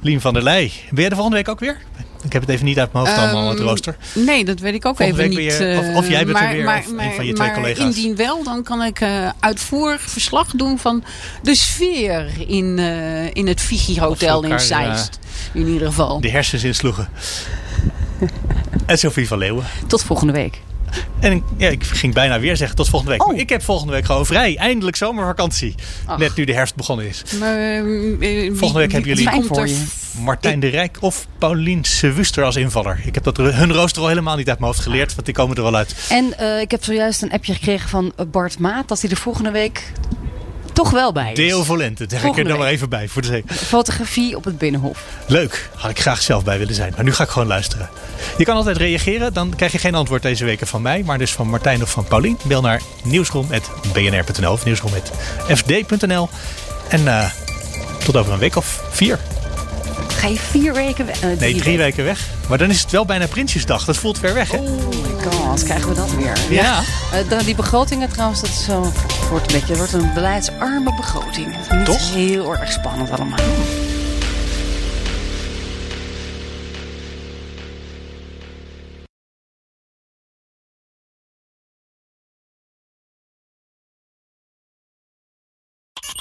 Speaker 2: Lien van der Leij. Ben jij de volgende week ook weer? Ik heb het even niet uit mijn hoofd um, allemaal, het rooster.
Speaker 3: Nee, dat weet ik ook
Speaker 2: Volgende
Speaker 3: even niet.
Speaker 2: Je, of, of, jij bent
Speaker 3: maar,
Speaker 2: er weer,
Speaker 3: maar,
Speaker 2: of
Speaker 3: maar,
Speaker 2: een van je
Speaker 3: maar
Speaker 2: twee collega's.
Speaker 3: indien wel, dan kan ik uh, uitvoerig verslag doen van de sfeer in, uh, in het Vigi Hotel in Zeist. In ieder geval.
Speaker 2: De hersens insloegen. en Sophie van Leeuwen.
Speaker 1: Tot volgende week.
Speaker 2: En ja, ik ging bijna weer zeggen tot volgende week. Oh. Maar ik heb volgende week gewoon vrij. Eindelijk zomervakantie. Ach. Net nu de herfst begonnen is.
Speaker 3: Maar, uh,
Speaker 2: volgende week hebben jullie
Speaker 1: voor je.
Speaker 2: Martijn de Rijk of Paulien Sewuster als invaller. Ik heb dat hun rooster al helemaal niet uit mijn hoofd geleerd. Want die komen er wel uit.
Speaker 1: En uh, ik heb zojuist een appje gekregen van Bart Maat. Dat hij de volgende week toch wel bij is.
Speaker 2: Deo Volente, zeg ik er dan maar even bij. Voor de zeker.
Speaker 1: Fotografie op het Binnenhof.
Speaker 2: Leuk, had ik graag zelf bij willen zijn. Maar nu ga ik gewoon luisteren. Je kan altijd reageren, dan krijg je geen antwoord deze week van mij. Maar dus van Martijn of van Paulien. Bel naar nieuwsroom.bnr.nl of nieuwsroom.fd.nl. En uh, tot over een week of vier.
Speaker 1: Ga je vier weken weg? Uh,
Speaker 2: nee, drie weken. weken weg. Maar dan is het wel bijna Prinsjesdag. Dat voelt ver weg, hè?
Speaker 1: Oh my god, krijgen we dat weer.
Speaker 2: Ja.
Speaker 1: ja. Uh, die begrotingen trouwens, dat is zo, wordt een beetje, wordt een beleidsarme begroting. Het is niet
Speaker 2: Toch?
Speaker 1: heel erg spannend allemaal.